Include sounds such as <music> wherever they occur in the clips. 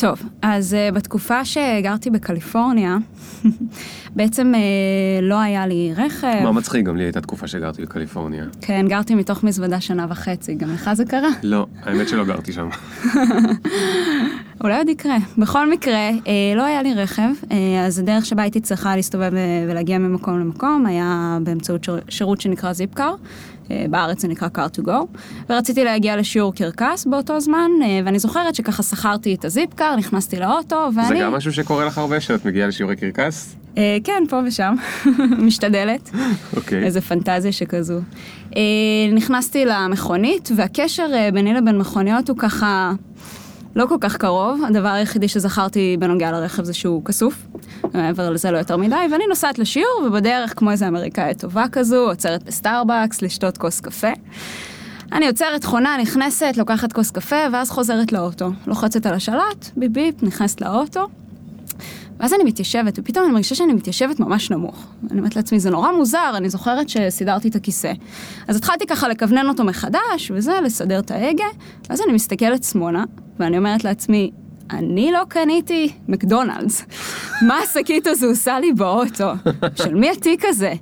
טוב, אז uh, בתקופה שגרתי בקליפורניה, <laughs> בעצם uh, לא היה לי רכב. מה מצחיק, גם לי הייתה תקופה שגרתי בקליפורניה. כן, גרתי מתוך מזוודה שנה וחצי, גם לך זה קרה? לא, האמת שלא גרתי שם. <laughs> אולי עוד יקרה. בכל מקרה, אה, לא היה לי רכב, אה, אז הדרך שבה הייתי צריכה להסתובב ולהגיע ממקום למקום היה באמצעות שיר, שירות שנקרא זיפקאר. אה, בארץ זה נקרא car to go, ורציתי להגיע לשיעור קרקס באותו זמן, אה, ואני זוכרת שככה שכרתי את ה Zipcar, נכנסתי לאוטו, ואני... זה גם משהו שקורה לך הרבה, שאת מגיעה לשיעורי קרקס? אה, כן, פה ושם, <laughs> משתדלת. אוקיי. איזה פנטזיה שכזו. נכנסתי למכונית, והקשר ביני לבין מכוניות הוא ככה לא כל כך קרוב. הדבר היחידי שזכרתי בנוגע לרכב זה שהוא כסוף. מעבר לזה לא יותר מדי, ואני נוסעת לשיעור, ובדרך, כמו איזה אמריקאית טובה כזו, עוצרת בסטארבקס לשתות כוס קפה. אני עוצרת, חונה, נכנסת, לוקחת כוס קפה, ואז חוזרת לאוטו. לוחצת על השלט, ביפ ביפ, נכנסת לאוטו. ואז אני מתיישבת, ופתאום אני מרגישה שאני מתיישבת ממש נמוך. אני אומרת לעצמי, זה נורא מוזר, אני זוכרת שסידרתי את הכיסא. אז התחלתי ככה לכוונן אותו מחדש, וזה, לסדר את ההגה, ואז אני מסתכלת שמאלה, ואני אומרת לעצמי, אני לא קניתי מקדונלדס. <laughs> מה השקית הזו עושה לי באוטו? של מי התיק הזה?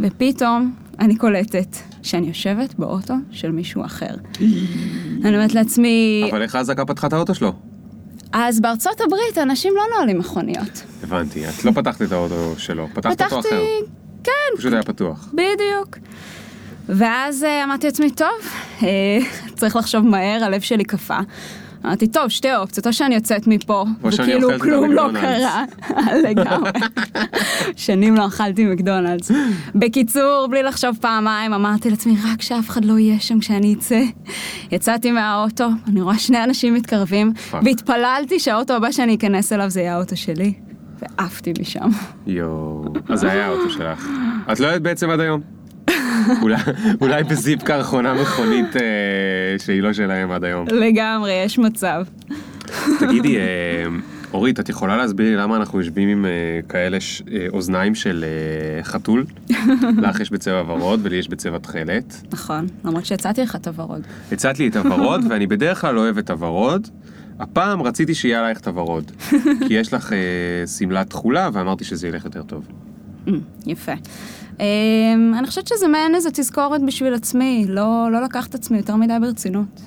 ופתאום אני קולטת שאני יושבת באוטו של מישהו אחר. אני אומרת לעצמי, אבל איך חזקה פתחה את האוטו שלו? אז בארצות הברית אנשים לא נועלים מכוניות. הבנתי, את לא פתחת את האוטו שלו, פתחת אותו פתחתי, אחר. כן, פשוט היה פתוח. בדיוק. ואז אה, אמרתי לעצמי, טוב, אה, <laughs> צריך לחשוב מהר, הלב שלי קפא. אמרתי, טוב, שתי אופציות, או שאני יוצאת מפה, וכאילו כלום לא. קרה, <laughs> לגמרי. שנים לא אכלתי מקדונלדס. בקיצור, בלי לחשוב פעמיים, אמרתי לעצמי, רק שאף אחד לא יהיה שם כשאני אצא. יצאתי מהאוטו, אני רואה שני אנשים מתקרבים. והתפללתי שהאוטו הבא שאני אכנס אליו זה יהיה האוטו שלי. ועפתי משם. יואו, אז זה היה האוטו שלך. את לא יודעת בעצם עד היום. אולי- אולי בזיפקר חונה מכונית אה, שהיא לא שלהם עד היום. לגמרי, יש מצב. תגידי, אה, אורית, את יכולה להסביר לי למה אנחנו יושבים עם אה, כאלה ש- אה, אוזניים של אה, חתול? <laughs> לך יש בצבע ורוד ולי יש בצבע תכלת. נכון, למרות שהצעתי לך את הוורוד. הצעת לי את הוורוד, ואני בדרך כלל לא אוהב את הוורוד. הפעם רציתי שיהיה עלייך את הוורוד. <laughs> כי יש לך אה, שמלת תכולה, ואמרתי שזה ילך יותר טוב. Mm, יפה. Um, אני חושבת שזה מעין איזו תזכורת בשביל עצמי, לא, לא לקח את עצמי יותר מדי ברצינות.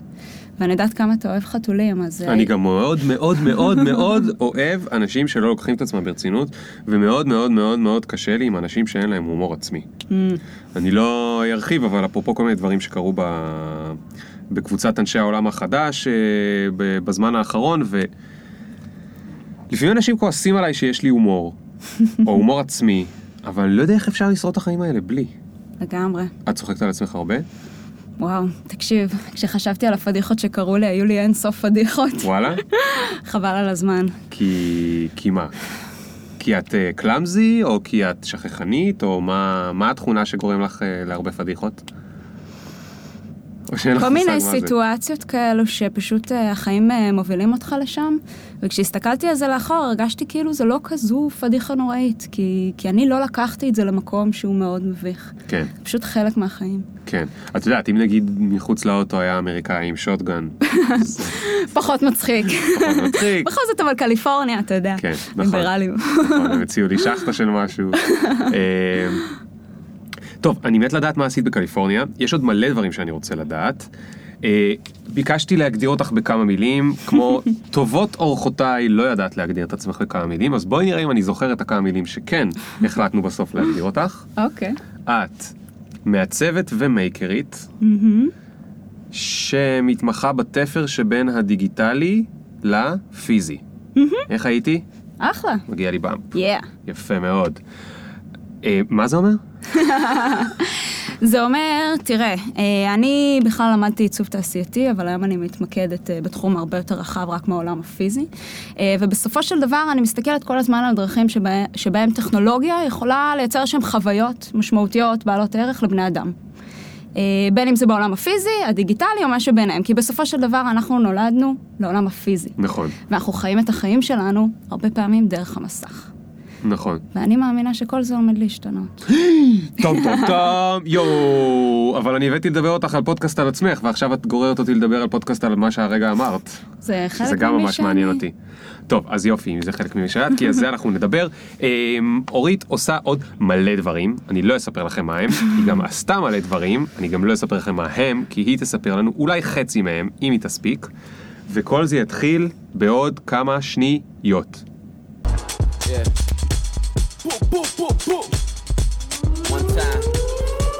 ואני יודעת כמה אתה אוהב חתולים, אז... אה, אני גם מאוד מאוד מאוד מאוד <laughs> אוהב אנשים שלא לוקחים את עצמם ברצינות, ומאוד מאוד מאוד מאוד קשה לי עם אנשים שאין להם הומור עצמי. Mm, אני לא ארחיב, אבל אפרופו כל מיני דברים שקרו ב... בקבוצת אנשי העולם החדש אה, בזמן האחרון, ולפעמים אנשים כועסים עליי שיש לי הומור, או הומור עצמי, אבל לא יודע איך אפשר לשרוד את החיים האלה בלי. לגמרי. את צוחקת על עצמך הרבה? וואו, תקשיב, כשחשבתי על הפדיחות שקרו לי, היו לי אין סוף פדיחות. וואלה? <laughs> חבל על הזמן. כי... כי מה? כי את קלאמזי, או כי את שכחנית, או מה, מה התכונה שגורם לך אה, להרבה פדיחות? או שאין לך כל מושג מיני מה זה? סיטואציות כאלו שפשוט אה, החיים אה, מובילים אותך לשם, וכשהסתכלתי על זה לאחור הרגשתי כאילו זה לא כזו פדיחה נוראית, כי, כי אני לא לקחתי את זה למקום שהוא מאוד מביך. כן, זה פשוט חלק מהחיים. כן. את יודעת, אם נגיד מחוץ לאוטו היה אמריקאי עם שוטגן, <laughs> פחות מצחיק. פחות מצחיק. <laughs> בכל זאת אבל קליפורניה, אתה יודע. כן, נכון. ליברליות. נכון, הם הציעו לי שחטה של משהו. <laughs> טוב, אני מת לדעת מה עשית בקליפורניה, יש עוד מלא דברים שאני רוצה לדעת. אה, ביקשתי להגדיר אותך בכמה מילים, כמו <laughs> טובות אורחותיי לא ידעת להגדיר את עצמך בכמה מילים, אז בואי נראה אם אני זוכר את הכמה מילים שכן החלטנו בסוף להגדיר אותך. אוקיי. את מעצבת ומייקרית, שמתמחה בתפר שבין הדיגיטלי לפיזי. איך הייתי? אחלה. מגיע לי באמפ. יאה. יפה מאוד. אה, מה זה אומר? <laughs> זה אומר, תראה, אה, אני בכלל למדתי עיצוב תעשייתי, אבל היום אני מתמקדת אה, בתחום הרבה יותר רחב, רק מהעולם הפיזי. אה, ובסופו של דבר אני מסתכלת כל הזמן על דרכים שבה, שבהם טכנולוגיה יכולה לייצר שם חוויות משמעותיות, בעלות ערך לבני אדם. בין אם זה בעולם הפיזי, הדיגיטלי או מה שביניהם, כי בסופו של דבר אנחנו נולדנו לעולם הפיזי. נכון. ואנחנו חיים את החיים שלנו הרבה פעמים דרך המסך. נכון. ואני מאמינה שכל זה עומד להשתנות. טוב טוב טוב יואו אבל אני הבאתי לדבר אותך על פודקאסט על עצמך ועכשיו את גוררת אותי לדבר על פודקאסט על מה שהרגע אמרת. זה חלק זה גם ממי ממש שאני. מעניין אותי. טוב אז יופי אם זה חלק ממי שאת כי על זה אנחנו נדבר. אמ, אורית עושה עוד מלא דברים אני לא אספר לכם מה הם היא גם עשתה מלא דברים אני גם לא אספר לכם מה הם כי היא תספר לנו אולי חצי מהם אם היא תספיק. וכל זה יתחיל בעוד כמה שניות. Yeah. Boom, boom, boom. One time.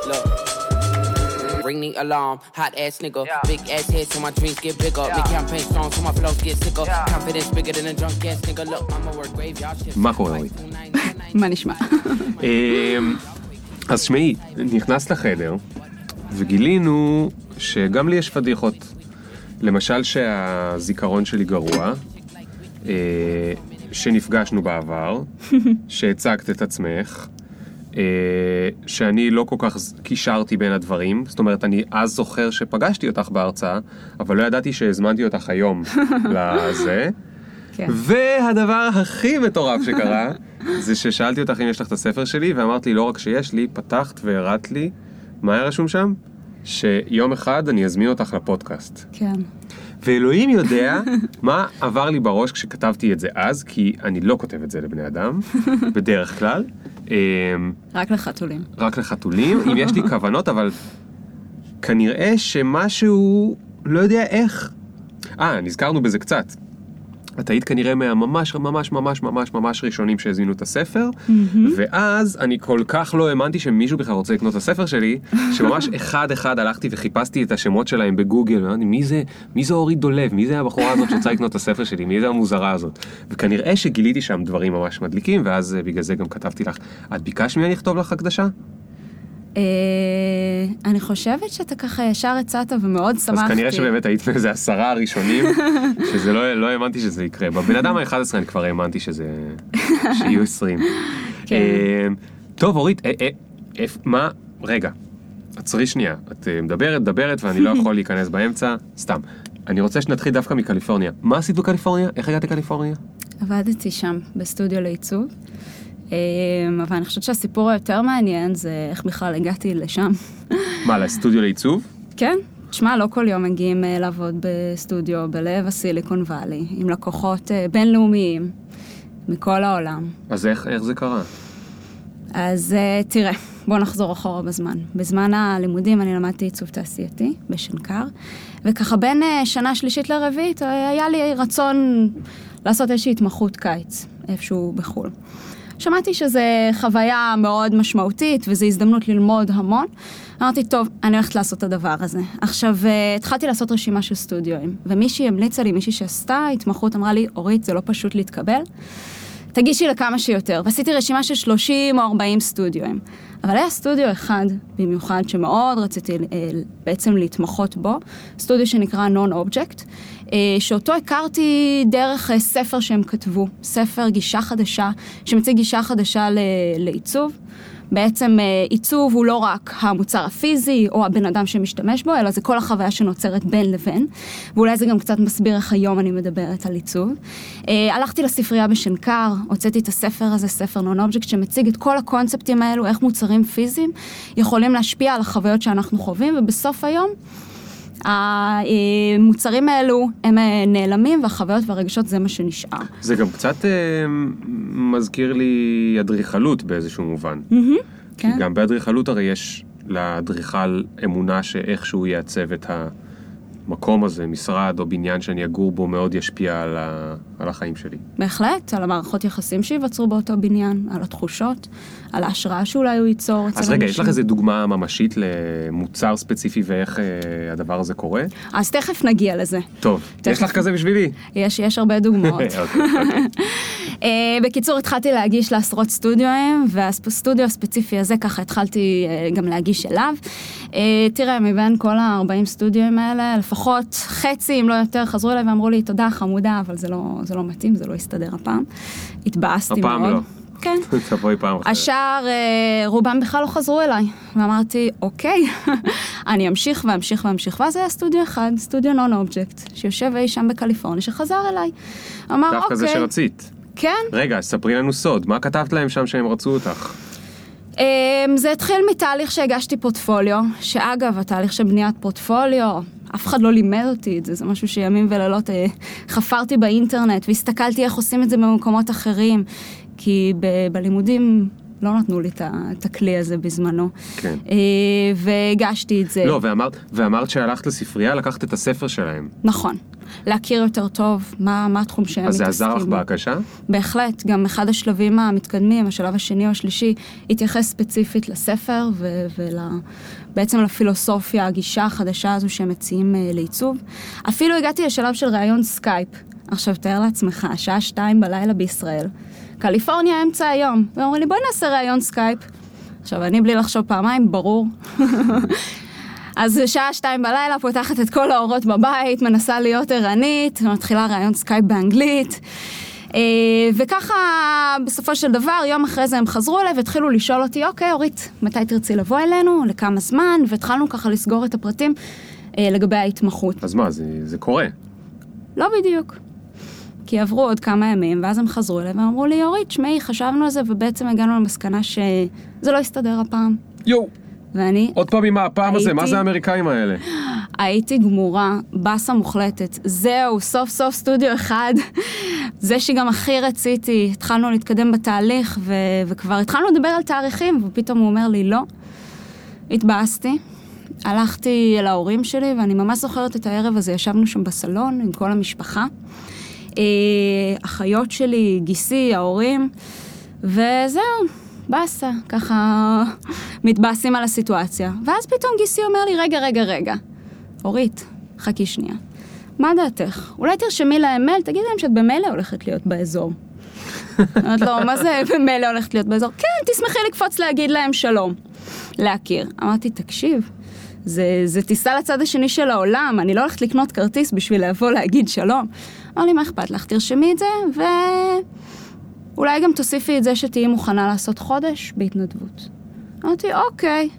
Look. Ring the alarm, hot ass nigga. Big ass head so my dreams get bigger. Make campaign strong so my flows get sicker. Confidence bigger than a drunk ass nigga. Look, I'ma work graveyard shift. מה קורה, אורית? מה נשמע? אמ, אז שמעי, נכנסת לחדר וגילינו שגם לי יש פדיחות. למשל שהזיכרון שלי גרוע, אה, שנפגשנו בעבר, <laughs> שהצגת את עצמך, אה, שאני לא כל כך קישרתי בין הדברים, זאת אומרת אני אז זוכר שפגשתי אותך בהרצאה, אבל לא ידעתי שהזמנתי אותך היום <laughs> לזה. כן. והדבר הכי מטורף שקרה, <laughs> זה ששאלתי אותך אם יש לך את הספר שלי, ואמרת לי לא רק שיש לי, פתחת והראת לי, מה היה רשום שם? שיום אחד אני אזמין אותך לפודקאסט. כן. ואלוהים יודע <laughs> מה עבר לי בראש כשכתבתי את זה אז, כי אני לא כותב את זה לבני אדם, <laughs> בדרך כלל. אמ, רק לחתולים. רק לחתולים, אם יש לי <laughs> כוונות, אבל כנראה שמשהו, לא יודע איך. אה, נזכרנו בזה קצת. את היית כנראה מהממש ממש ממש ממש ממש ראשונים שהזמינו את הספר, ואז אני כל כך לא האמנתי שמישהו בכלל רוצה לקנות את הספר שלי, <laughs> שממש אחד אחד הלכתי וחיפשתי את השמות שלהם בגוגל, ואמרתי מי זה, מי זו אורית דולב, מי זה הבחורה הזאת שרוצה לקנות את הספר שלי, מי זה המוזרה הזאת. וכנראה שגיליתי שם דברים ממש מדליקים, ואז אה, בגלל זה גם כתבתי לך, את ביקשת ממני לכתוב לך הקדשה? אה, אני חושבת שאתה ככה ישר הצעת ומאוד אז שמחתי. כנראה שבאמת היית מאיזה עשרה הראשונים, <laughs> שזה לא, לא האמנתי שזה יקרה. בבן אדם ה-11 אני כבר האמנתי שזה, שיהיו 20. <laughs> כן. אה, טוב, אורית, אה, מה, רגע, עצרי שנייה. את מדברת, מדברת, ואני לא יכול <laughs> להיכנס באמצע, סתם. אני רוצה שנתחיל דווקא מקליפורניה. מה עשית בקליפורניה? איך הגעת לקליפורניה? עבדתי שם, בסטודיו לעיצוב. אה, אבל אני חושבת שהסיפור היותר מעניין זה איך בכלל הגעתי לשם. <laughs> מה, לסטודיו לעיצוב? כן, תשמע, לא כל יום מגיעים אה, לעבוד בסטודיו בלב הסיליקון וואלי, עם לקוחות אה, בינלאומיים מכל העולם. אז איך, איך זה קרה? אז אה, תראה, בוא נחזור אחורה בזמן. בזמן הלימודים אני למדתי עיצוב תעשייתי בשנקר, וככה בין שנה שלישית לרביעית היה לי רצון לעשות איזושהי התמחות קיץ, איפשהו בחו"ל. שמעתי שזו חוויה מאוד משמעותית וזו הזדמנות ללמוד המון. אמרתי, טוב, אני הולכת לעשות את הדבר הזה. עכשיו, אה, התחלתי לעשות רשימה של סטודיואים, ומישהי המליצה לי, מישהי שעשתה התמחות, אמרה לי, אורית, זה לא פשוט להתקבל. תגישי לכמה שיותר. ועשיתי רשימה של 30 או 40 סטודיואים. אבל היה סטודיו אחד במיוחד שמאוד רציתי אה, בעצם להתמחות בו, סטודיו שנקרא Non-Object, אה, שאותו הכרתי דרך אה, ספר שהם כתבו, ספר גישה חדשה, שמציג גישה חדשה לעיצוב. בעצם אה, עיצוב הוא לא רק המוצר הפיזי או הבן אדם שמשתמש בו, אלא זה כל החוויה שנוצרת בין לבין. ואולי זה גם קצת מסביר איך היום אני מדברת על עיצוב. אה, הלכתי לספרייה בשנקר, הוצאתי את הספר הזה, ספר נון אובייקט, שמציג את כל הקונספטים האלו, איך מוצרים פיזיים יכולים להשפיע על החוויות שאנחנו חווים, ובסוף היום המוצרים האלו הם אה, נעלמים, והחוויות והרגשות זה מה שנשאר. זה גם קצת אה, מזכיר לי אדריכלות באיזשהו מובן. כי כן. גם באדריכלות הרי יש לאדריכל אמונה שאיכשהו יעצב את המקום הזה, משרד או בניין שאני אגור בו, מאוד ישפיע על, ה... על החיים שלי. בהחלט, על המערכות יחסים שייווצרו באותו בניין, על התחושות, על ההשראה שאולי הוא ייצור אצל אז אנשים. רגע, יש לך איזה דוגמה ממשית למוצר ספציפי ואיך אה, הדבר הזה קורה? אז תכף נגיע לזה. טוב, תכף. יש לך כזה בשבילי? יש, יש הרבה דוגמאות. <laughs> אוקיי, אוקיי. אה, בקיצור, התחלתי להגיש לעשרות סטודיואים, והסטודיו הספציפי הזה, ככה התחלתי אה, גם להגיש אליו. אה, תראה, מבין כל ה-40 סטודיואים האלה, לפחות חצי, אם לא יותר, חזרו אליי ואמרו לי, תודה, חמודה, אבל זה לא, זה לא מתאים, זה לא יסתדר הפעם. התבאסתי מאוד. הפעם לא. כן. תבואי פעם אחרת. השאר, אה, רובם בכלל לא חזרו אליי. ואמרתי, אוקיי, <laughs> אני אמשיך ואמשיך ואמשיך. ואז היה סטודיו אחד, סטודיו Nonobject, שיושב אי שם בקליפורניה, שחזר אליי. אמר, דווקא זה אוקיי. שרצית. כן, רגע, ספרי לנו סוד, מה כתבת להם שם שהם רצו אותך? אמ, זה התחיל מתהליך שהגשתי פורטפוליו, שאגב, התהליך של בניית פורטפוליו, אף אחד לא לימד אותי את זה, זה משהו שימים ולילות אה, חפרתי באינטרנט והסתכלתי איך עושים את זה במקומות אחרים, כי ב- בלימודים לא נתנו לי את הכלי הזה בזמנו. כן. אה, והגשתי את זה. לא, ואמרת, ואמרת שהלכת לספרייה, לקחת את הספר שלהם. נכון. להכיר יותר טוב מה, מה התחום שהם אז זה מתעסקים עזר לך. בהקשה? בהחלט, גם אחד השלבים המתקדמים, השלב השני או השלישי, התייחס ספציפית לספר ובעצם לפילוסופיה, הגישה החדשה הזו שהם מציעים אה, לעיצוב. אפילו הגעתי לשלב של ראיון סקייפ. עכשיו, תאר לעצמך, השעה שתיים בלילה בישראל, קליפורניה אמצע היום, ואומרים לי, בואי נעשה ראיון סקייפ. עכשיו, אני בלי לחשוב פעמיים, ברור. <laughs> אז שעה שתיים בלילה, פותחת את כל האורות בבית, מנסה להיות ערנית, מתחילה ראיון סקייפ באנגלית. אה, וככה, בסופו של דבר, יום אחרי זה הם חזרו אליי והתחילו לשאול אותי, אוקיי, אורית, מתי תרצי לבוא אלינו, לכמה זמן, והתחלנו ככה לסגור את הפרטים אה, לגבי ההתמחות. אז מה, זה, זה קורה. לא בדיוק. כי עברו עוד כמה ימים, ואז הם חזרו אליי ואמרו לי, אורית, שמעי, חשבנו על זה, ובעצם הגענו למסקנה שזה לא יסתדר הפעם. יואו, ואני עוד פעם עם הפעם הזה, מה הייתי- זה האמריקאים האלה? הייתי גמורה, באסה מוחלטת. זהו, סוף סוף סטודיו אחד. זה שגם הכי רציתי, התחלנו להתקדם בתהליך, ו- וכבר התחלנו לדבר על תאריכים, ופתאום הוא אומר לי לא. התבאסתי. הלכתי אל ההורים שלי, ואני ממש זוכרת את הערב הזה, ישבנו שם בסלון עם כל המשפחה. אה, אחיות שלי, גיסי, ההורים, וזהו, באסה, ככה מתבאסים על הסיטואציה. ואז פתאום גיסי אומר לי, רגע, רגע, רגע, אורית, חכי שנייה. מה דעתך? אולי תרשמי להם מייל, תגידי להם שאת במילא הולכת להיות באזור. <laughs> אומרת לו, מה זה במילא הולכת להיות באזור? כן, תשמחי לקפוץ להגיד להם שלום. להכיר. אמרתי, תקשיב, זה, זה טיסה לצד השני של העולם, אני לא הולכת לקנות כרטיס בשביל לבוא להגיד שלום. אמר לי, מה אכפת לך? תרשמי את זה, ואולי גם תוסיפי את זה שתהיי מוכנה לעשות חודש בהתנדבות. אמרתי, אוקיי.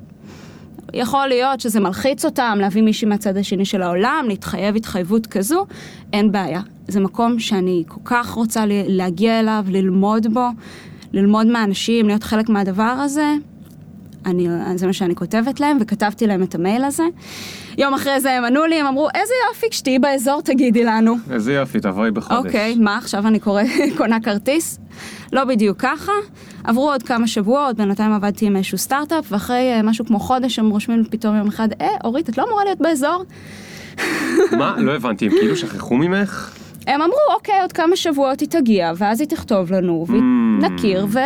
יכול להיות שזה מלחיץ אותם, להביא מישהי מהצד השני של העולם, להתחייב התחייבות כזו, אין בעיה. זה מקום שאני כל כך רוצה להגיע אליו, ללמוד בו, ללמוד מהאנשים, להיות חלק מהדבר הזה. אני, זה מה שאני כותבת להם, וכתבתי להם את המייל הזה. יום אחרי זה הם ענו לי, הם אמרו, איזה יופי, כשתהיי באזור תגידי לנו. איזה יופי, תבואי בחודש. אוקיי, מה עכשיו אני קורא, <laughs> קונה כרטיס? לא בדיוק ככה. עברו עוד כמה שבועות, בינתיים עבדתי עם איזשהו סטארט-אפ, ואחרי אה, משהו כמו חודש הם רושמים פתאום יום אחד, אה, אורית, את לא אמורה להיות באזור? מה? לא הבנתי, הם כאילו שכחו ממך? הם אמרו, אוקיי, עוד כמה שבועות היא תגיע, ואז היא תכתוב לנו, ונכיר, וזהו,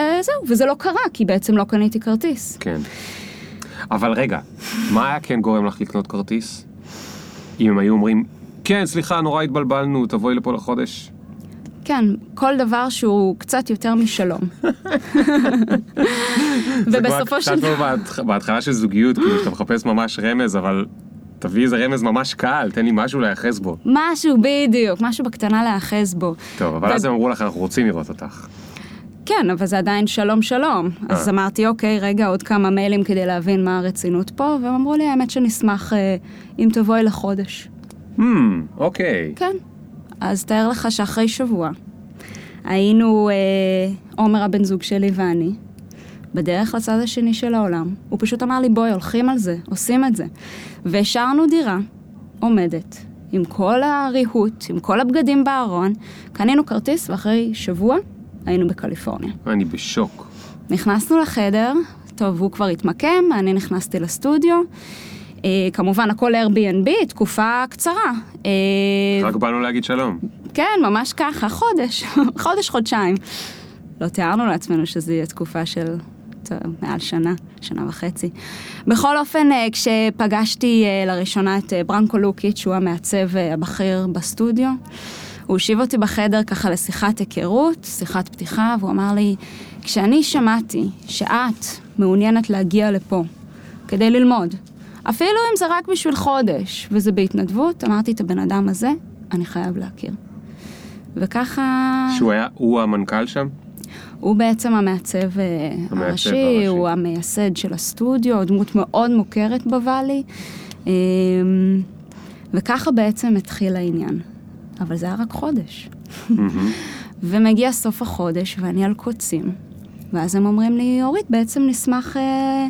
וזה לא קרה, כי בעצם לא קניתי כרטיס. כן. אבל רגע, מה היה כן גורם לך לקנות כרטיס? אם הם היו אומרים, כן, סליחה, נורא התבלבלנו, תבואי לפה לחודש. כן, כל דבר שהוא קצת יותר משלום. <laughs> זה כבר ובסופו של קצת דבר... כמו בהתח- בהתחלה של זוגיות, כאילו שאתה מחפש ממש רמז, אבל תביא איזה רמז ממש קל, תן לי משהו להיאחז בו. משהו בדיוק, משהו בקטנה להיאחז בו. טוב, אבל ו- אז הם אמרו לך, אנחנו רוצים לראות אותך. כן, אבל זה עדיין שלום שלום. אז אה. אמרתי, אוקיי, רגע, עוד כמה מיילים כדי להבין מה הרצינות פה, והם אמרו לי, האמת שנשמח אה, אם תבואי לחודש. Hmm, אוקיי. כן. אז תאר לך שאחרי שבוע היינו, אה, עומר הבן זוג שלי ואני, בדרך לצד השני של העולם. הוא פשוט אמר לי, בואי, הולכים על זה, עושים את זה. והשארנו דירה עומדת, עם כל הריהוט, עם כל הבגדים בארון, קנינו כרטיס, ואחרי שבוע היינו בקליפורניה. אני בשוק. נכנסנו לחדר, טוב, הוא כבר התמקם, אני נכנסתי לסטודיו. אה, כמובן, הכל Airbnb, תקופה קצרה. אה, רק באנו להגיד שלום. כן, ממש ככה, חודש, <laughs> חודש, חודשיים. לא תיארנו לעצמנו שזה יהיה תקופה של מעל שנה, שנה וחצי. בכל אופן, אה, כשפגשתי אה, לראשונה את אה, ברנקו לוקיץ', שהוא המעצב הבכיר בסטודיו, הוא הושיב אותי בחדר ככה לשיחת היכרות, שיחת פתיחה, והוא אמר לי, כשאני שמעתי שאת מעוניינת להגיע לפה כדי ללמוד, אפילו אם זה רק בשביל חודש, וזה בהתנדבות, אמרתי, את הבן אדם הזה, אני חייב להכיר. וככה... שהוא היה, הוא המנכ"ל שם? הוא בעצם המעצב אה, המעצב הראשי, הראשי. הוא המייסד של הסטודיו, דמות מאוד מוכרת בוואלי. אה, וככה בעצם התחיל העניין. אבל זה היה רק חודש. <laughs> ומגיע סוף החודש ואני על קוצים. ואז הם אומרים לי, אורית, בעצם נשמח אה,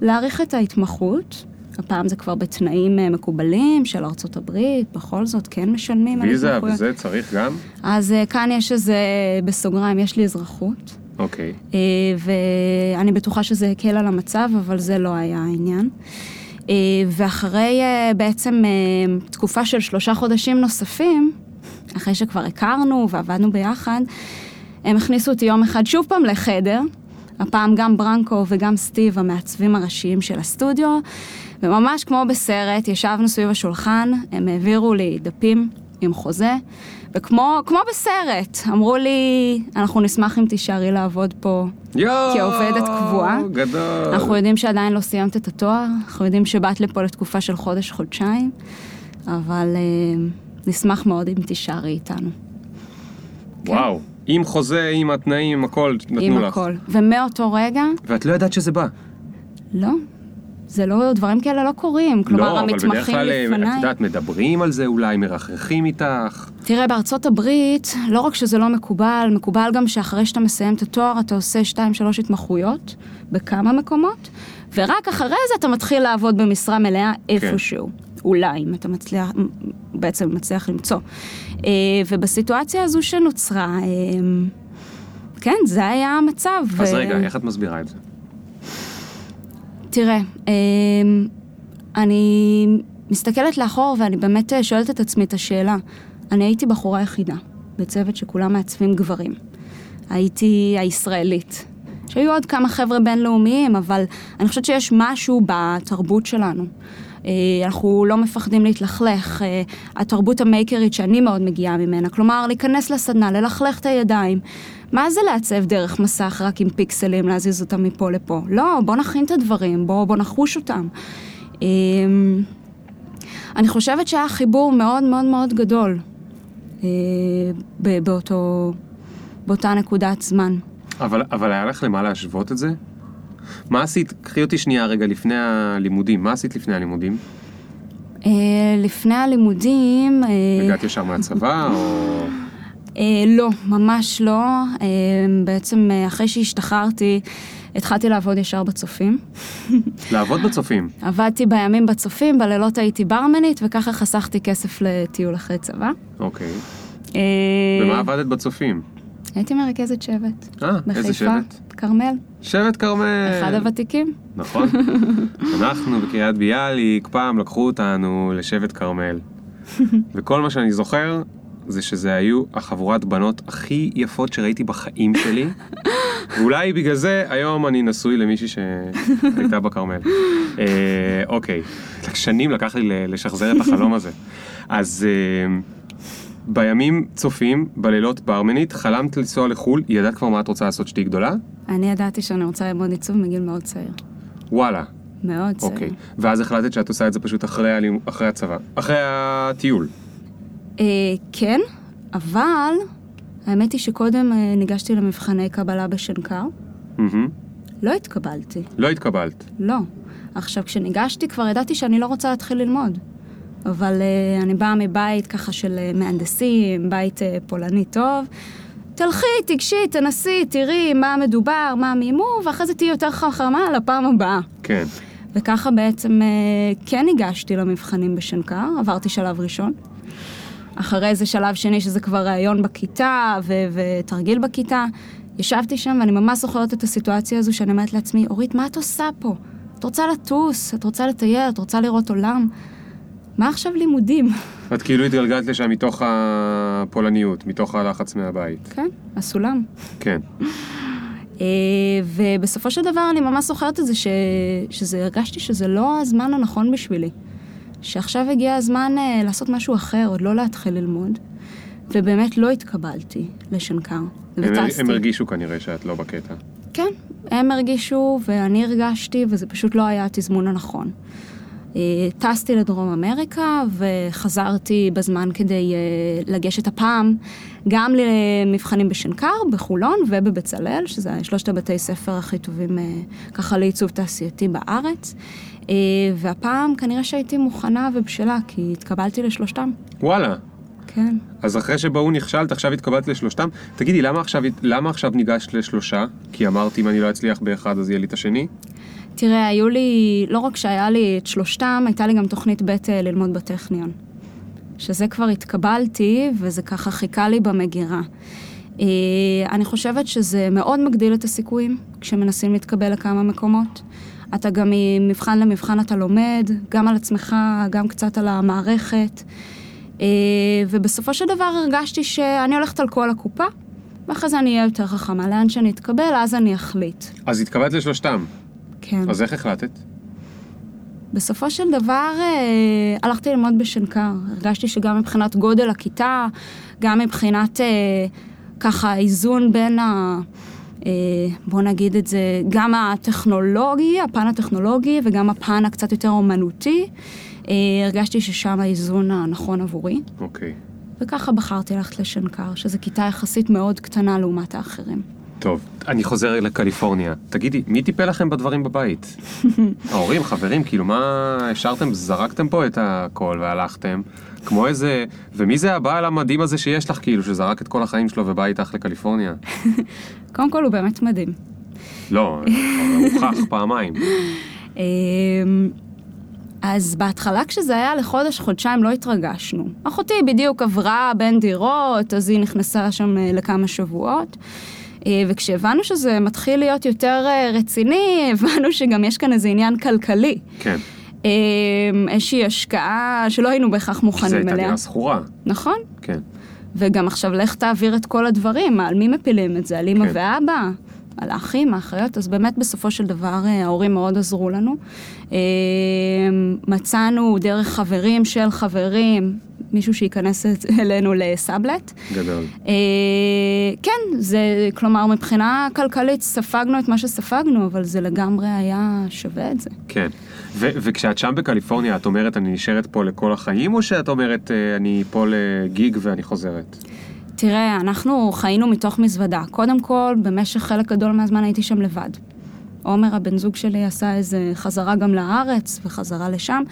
להאריך את ההתמחות. הפעם זה כבר בתנאים אה, מקובלים של ארצות הברית, בכל זאת כן משלמים ויזה. וזה צריך גם? אז אה, כאן יש איזה, בסוגריים, יש לי אזרחות. אוקיי. אה, ואני בטוחה שזה הקל על המצב, אבל זה לא היה העניין. אה, ואחרי אה, בעצם אה, תקופה של שלושה חודשים נוספים, אחרי שכבר הכרנו ועבדנו ביחד, הם הכניסו אותי יום אחד שוב פעם לחדר, הפעם גם ברנקו וגם סטיב, המעצבים הראשיים של הסטודיו, וממש כמו בסרט, ישבנו סביב השולחן, הם העבירו לי דפים עם חוזה, וכמו כמו בסרט, אמרו לי, אנחנו נשמח אם תישארי לעבוד פה יואו! כעובדת קבועה. גדול. אנחנו יודעים שעדיין לא סיימת את התואר, אנחנו יודעים שבאת לפה לתקופה של חודש-חודשיים, אבל אה, נשמח מאוד אם תישארי איתנו. וואו. עם חוזה, עם התנאים, עם הכל, נתנו עם לך. הכל. ומאותו רגע, ואת לא ידעת שזה בא. לא. זה לא, דברים כאלה לא קורים. כלומר, לא, אבל בדרך המתמחים כלל, אה, את לפניי... יודעת, מדברים על זה אולי, מרחכים איתך. תראה, בארצות הברית, לא רק שזה לא מקובל, מקובל גם שאחרי שאתה מסיים את התואר, אתה עושה שתיים, שלוש התמחויות בכמה מקומות, ורק אחרי זה אתה מתחיל לעבוד במשרה מלאה איפשהו. אולי, אם אתה מצליח, בעצם מצליח למצוא. אה, ובסיטואציה הזו שנוצרה, אה, כן, זה היה המצב. אז ו- רגע, איך את מסבירה את זה? תראה, אמ, אני מסתכלת לאחור ואני באמת שואלת את עצמי את השאלה. אני הייתי בחורה יחידה, בצוות שכולם מעצבים גברים. הייתי הישראלית. שהיו עוד כמה חבר'ה בינלאומיים, אבל אני חושבת שיש משהו בתרבות שלנו. אה, אנחנו לא מפחדים להתלכלך, אה, התרבות המייקרית שאני מאוד מגיעה ממנה, כלומר להיכנס לסדנה, ללכלך את הידיים. מה זה לעצב דרך מסך רק עם פיקסלים, להזיז אותם מפה לפה? לא, בוא נכין את הדברים, בוא, בוא נחוש אותם. אה, אני חושבת שהיה חיבור מאוד מאוד מאוד גדול אה, באותו, באותה נקודת זמן. אבל, אבל היה לך למה להשוות את זה? מה עשית? קחי אותי שנייה רגע לפני הלימודים. מה עשית לפני הלימודים? אה, לפני הלימודים... אה, הגעת ישר מהצבא, או... אה, לא, ממש לא. בעצם אחרי שהשתחררתי, התחלתי לעבוד ישר בצופים. <laughs> לעבוד בצופים? עבדתי בימים בצופים, בלילות הייתי ברמנית, וככה חסכתי כסף לטיול אחרי צבא. אוקיי. אה, ומה עבדת בצופים? הייתי מרכזת שבט. אה, בחיפה, איזה שבט? כרמל, שבט כרמל. אחד הוותיקים. נכון. <laughs> אנחנו בקריית ביאליק, פעם לקחו אותנו לשבט כרמל. <laughs> וכל מה שאני זוכר, זה שזה היו החבורת בנות הכי יפות שראיתי בחיים שלי. <laughs> ואולי בגלל זה היום אני נשוי למישהי שהייתה בכרמל. אה, אוקיי, שנים לקח לי לשחזר את החלום הזה. אז אה, בימים צופים, בלילות ברמנית, חלמת לנסוע לחו"ל, ידעת כבר מה את רוצה לעשות שתהיי גדולה? אני ידעתי שאני רוצה ללמוד עיצוב מגיל מאוד צעיר. וואלה. מאוד צעיר. אוקיי. ואז החלטת שאת עושה את זה פשוט אחרי, הלימ... אחרי הצבא, אחרי הטיול. אה, כן, אבל האמת היא שקודם אה, ניגשתי למבחני קבלה בשנקר. מהמם. לא התקבלתי, לא התקבלת. לא. עכשיו, כשניגשתי כבר ידעתי שאני לא רוצה להתחיל ללמוד. אבל uh, אני באה מבית ככה של uh, מהנדסים, בית uh, פולני טוב. תלכי, תיגשי, תנסי, תראי מה מדובר, מה מימו, ואחרי זה תהיי יותר חכמה לפעם הבאה. כן. וככה בעצם uh, כן ניגשתי למבחנים בשנקר, עברתי שלב ראשון. אחרי זה שלב שני, שזה כבר ראיון בכיתה ו- ותרגיל בכיתה. ישבתי שם ואני ממש זוכרת את הסיטואציה הזו שאני אומרת לעצמי, אורית, מה את עושה פה? את רוצה לטוס, את רוצה לטייל, את רוצה לראות עולם. מה עכשיו לימודים? את כאילו התגלגלת לשם מתוך הפולניות, מתוך הלחץ מהבית. כן, הסולם. כן. אה, ובסופו של דבר אני ממש זוכרת את זה, ש... שזה, הרגשתי שזה לא הזמן הנכון בשבילי. שעכשיו הגיע הזמן אה, לעשות משהו אחר, עוד לא להתחיל ללמוד. ובאמת לא התקבלתי לשנקר, וטסתי. הם הרגישו כנראה שאת לא בקטע. כן, הם הרגישו ואני הרגשתי, וזה פשוט לא היה התזמון הנכון. אה, טסתי לדרום אמריקה וחזרתי בזמן כדי אה, לגשת הפעם גם למבחנים בשנקר, בחולון ובבצלאל, שזה שלושת הבתי ספר הכי טובים אה, ככה לעיצוב תעשייתי בארץ. והפעם כנראה שהייתי מוכנה ובשלה, כי התקבלתי לשלושתם. וואלה. כן. אז אחרי שבהוא נכשלת, עכשיו התקבלת לשלושתם. תגידי, למה עכשיו, למה עכשיו ניגשת לשלושה? כי אמרת, אם אני לא אצליח באחד, אז יהיה לי את השני? תראה, היו לי, לא רק שהיה לי את שלושתם, הייתה לי גם תוכנית ב' אה, ללמוד בטכניון. שזה כבר התקבלתי, וזה ככה חיכה לי במגירה. אה, אני חושבת שזה מאוד מגדיל את הסיכויים כשמנסים להתקבל לכמה מקומות. אתה גם ממבחן למבחן אתה לומד, גם על עצמך, גם קצת על המערכת. אה, ובסופו של דבר הרגשתי שאני הולכת על כל הקופה, ואחרי זה אני אהיה יותר חכמה. לאן שאני אתקבל, אז אני אחליט. אז התקבלת לשלושתם. כן. אז איך החלטת? בסופו של דבר אה, הלכתי ללמוד בשנקר. הרגשתי שגם מבחינת גודל הכיתה, גם מבחינת אה, ככה איזון בין ה... אה, בוא נגיד את זה, גם הטכנולוגי, הפן הטכנולוגי וגם הפן הקצת יותר אומנותי, אה, הרגשתי ששם האיזון הנכון עבורי. אוקיי. וככה בחרתי ללכת לשנקר, שזו כיתה יחסית מאוד קטנה לעומת האחרים. טוב, אני חוזר לקליפורניה. תגידי, מי טיפל לכם בדברים בבית? <laughs> ההורים, חברים, כאילו מה השארתם, זרקתם פה את הכל והלכתם? כמו איזה... ומי זה הבעל המדהים הזה שיש לך, כאילו, שזרק את כל החיים שלו ובא איתך לקליפורניה? <laughs> קודם כל הוא באמת מדהים. לא, הוכח <laughs> פעמיים. אמ, אז בהתחלה כשזה היה לחודש, חודשיים לא התרגשנו. אחותי בדיוק עברה בין דירות, אז היא נכנסה שם אה, לכמה שבועות. אה, וכשהבנו שזה מתחיל להיות יותר אה, רציני, <laughs> הבנו שגם יש כאן איזה עניין כלכלי. כן. אמ, איזושהי השקעה שלא היינו בהכרח כי זו מוכנים הייתה אליה. דירה שכורה. נכון. כן. וגם עכשיו לך תעביר את כל הדברים, על מי מפילים את זה? על אמא כן. ואבא? על האחים, האחיות, אז באמת בסופו של דבר אה, ההורים מאוד עזרו לנו. אה, מצאנו דרך חברים של חברים, מישהו שייכנס <laughs> אלינו לסאבלט. גדול. אה, כן, זה, כלומר, מבחינה כלכלית ספגנו את מה שספגנו, אבל זה לגמרי היה שווה את זה. כן. ו- וכשאת שם בקליפורניה, את אומרת, אני נשארת פה לכל החיים, או שאת אומרת, אני פה לגיג ואני חוזרת? תראה, אנחנו חיינו מתוך מזוודה. קודם כל, במשך חלק גדול מהזמן הייתי שם לבד. עומר, הבן זוג שלי, עשה איזה חזרה גם לארץ וחזרה לשם,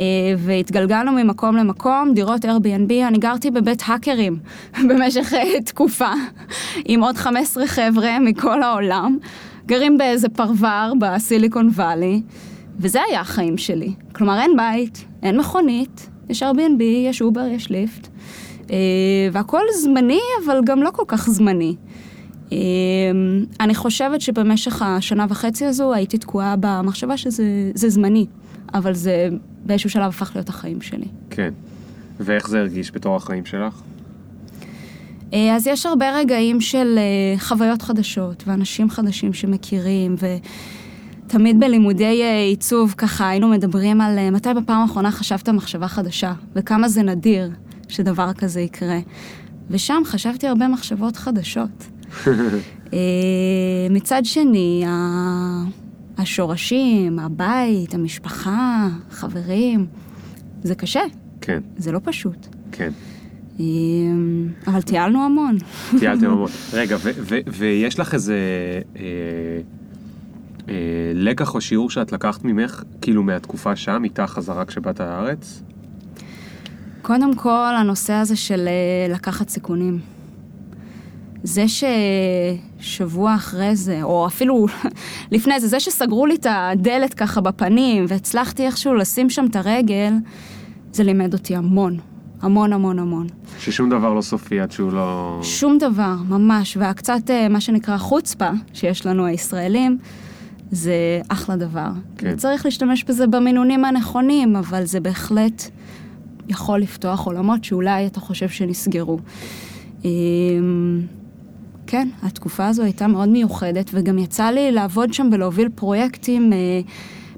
אה, והתגלגלנו ממקום למקום, דירות Airbnb, אני גרתי בבית האקרים <laughs> במשך אה, תקופה, <laughs> עם עוד 15 חבר'ה מכל העולם, גרים באיזה פרבר ב-Silicon Valley, וזה היה החיים שלי. כלומר, אין בית, אין מכונית, יש Airbnb, יש Uber, יש Lyft. אה, והכל זמני, אבל גם לא כל כך זמני. אה, אני חושבת שבמשך השנה וחצי הזו הייתי תקועה במחשבה שזה זה זמני, אבל זה באיזשהו שלב הפך להיות החיים שלי. כן. ואיך זה הרגיש בתור החיים שלך? אה, אז יש הרבה רגעים של חוויות חדשות ואנשים חדשים שמכירים, ותמיד בלימודי עיצוב ככה היינו מדברים על מתי בפעם האחרונה חשבת מחשבה חדשה, וכמה זה נדיר שדבר כזה יקרה. ושם חשבתי הרבה מחשבות חדשות. <laughs> אה, מצד שני, השורשים, הבית, המשפחה, חברים, זה קשה, כן, זה לא פשוט. כן. אה, אבל טיילנו המון. טיילתם <laughs> המון. רגע, ויש לך איזה אה, אה, לקח או שיעור שאת לקחת ממך, כאילו מהתקופה שם, איתה חזרה כשבאת לארץ? קודם כל, הנושא הזה של אה, לקחת סיכונים. זה ששבוע אחרי זה, או אפילו <laughs> לפני זה, זה שסגרו לי את הדלת ככה בפנים והצלחתי איכשהו לשים שם את הרגל, זה לימד אותי המון. המון המון המון. ששום דבר לא סופי עד שהוא לא... שום דבר, ממש. והקצת, אה, מה שנקרא חוצפה, שיש לנו הישראלים, זה אחלה דבר. כן. צריך להשתמש בזה במינונים הנכונים, אבל זה בהחלט יכול לפתוח עולמות שאולי אתה חושב שנסגרו. אמ, כן, התקופה הזו הייתה מאוד מיוחדת, וגם יצא לי לעבוד שם ולהוביל פרויקטים אה,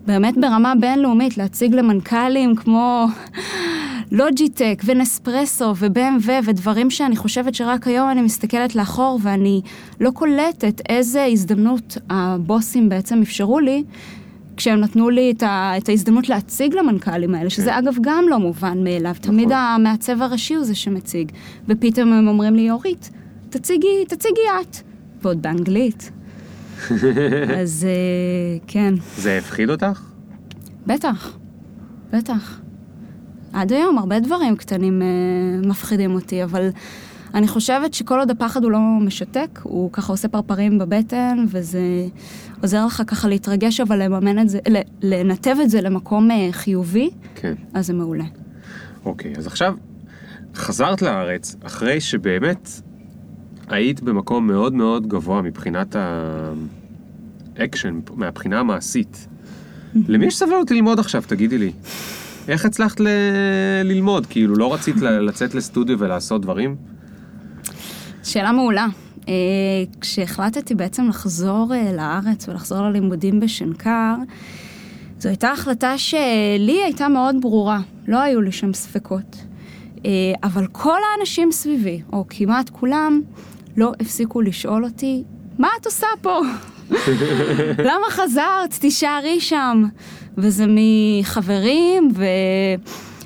באמת ברמה בינלאומית, להציג למנכ"לים כמו <laughs> לוג'יטק ונספרסו ו-BMW ודברים שאני חושבת שרק היום אני מסתכלת לאחור ואני לא קולטת איזה הזדמנות הבוסים בעצם אפשרו לי. כשהם נתנו לי את, ה, את ההזדמנות להציג למנכ"לים האלה, שזה אגב גם לא מובן מאליו, תמיד המעצב הראשי הוא זה שמציג, ופתאום הם אומרים לי, אורית, תציגי, תציגי את, ועוד באנגלית. <laughs> אז אה, כן, זה הפחיד אותך? בטח, בטח. עד היום הרבה דברים קטנים אה, מפחידים אותי, אבל אני חושבת שכל עוד הפחד הוא לא משתק, הוא ככה עושה פרפרים בבטן, וזה עוזר לך ככה להתרגש, אבל לממן את זה, לנתב את זה למקום אה, חיובי, כן. אז זה מעולה. אוקיי, אז עכשיו חזרת לארץ אחרי שבאמת היית במקום מאוד מאוד גבוה מבחינת האקשן, מהבחינה המעשית. למי יש סבלנות ללמוד עכשיו, תגידי לי? איך הצלחת ל... ללמוד? כאילו, לא רצית לצאת לסטודיו ולעשות דברים? שאלה מעולה. אה, כשהחלטתי בעצם לחזור אה, לארץ ולחזור ללימודים בשנקר, זו הייתה החלטה שלי הייתה מאוד ברורה, לא היו לי שם ספקות. אה, אבל כל האנשים סביבי, או כמעט כולם, לא הפסיקו לשאול אותי, מה את עושה פה? <laughs> למה חזרת? תישארי שם. וזה מחברים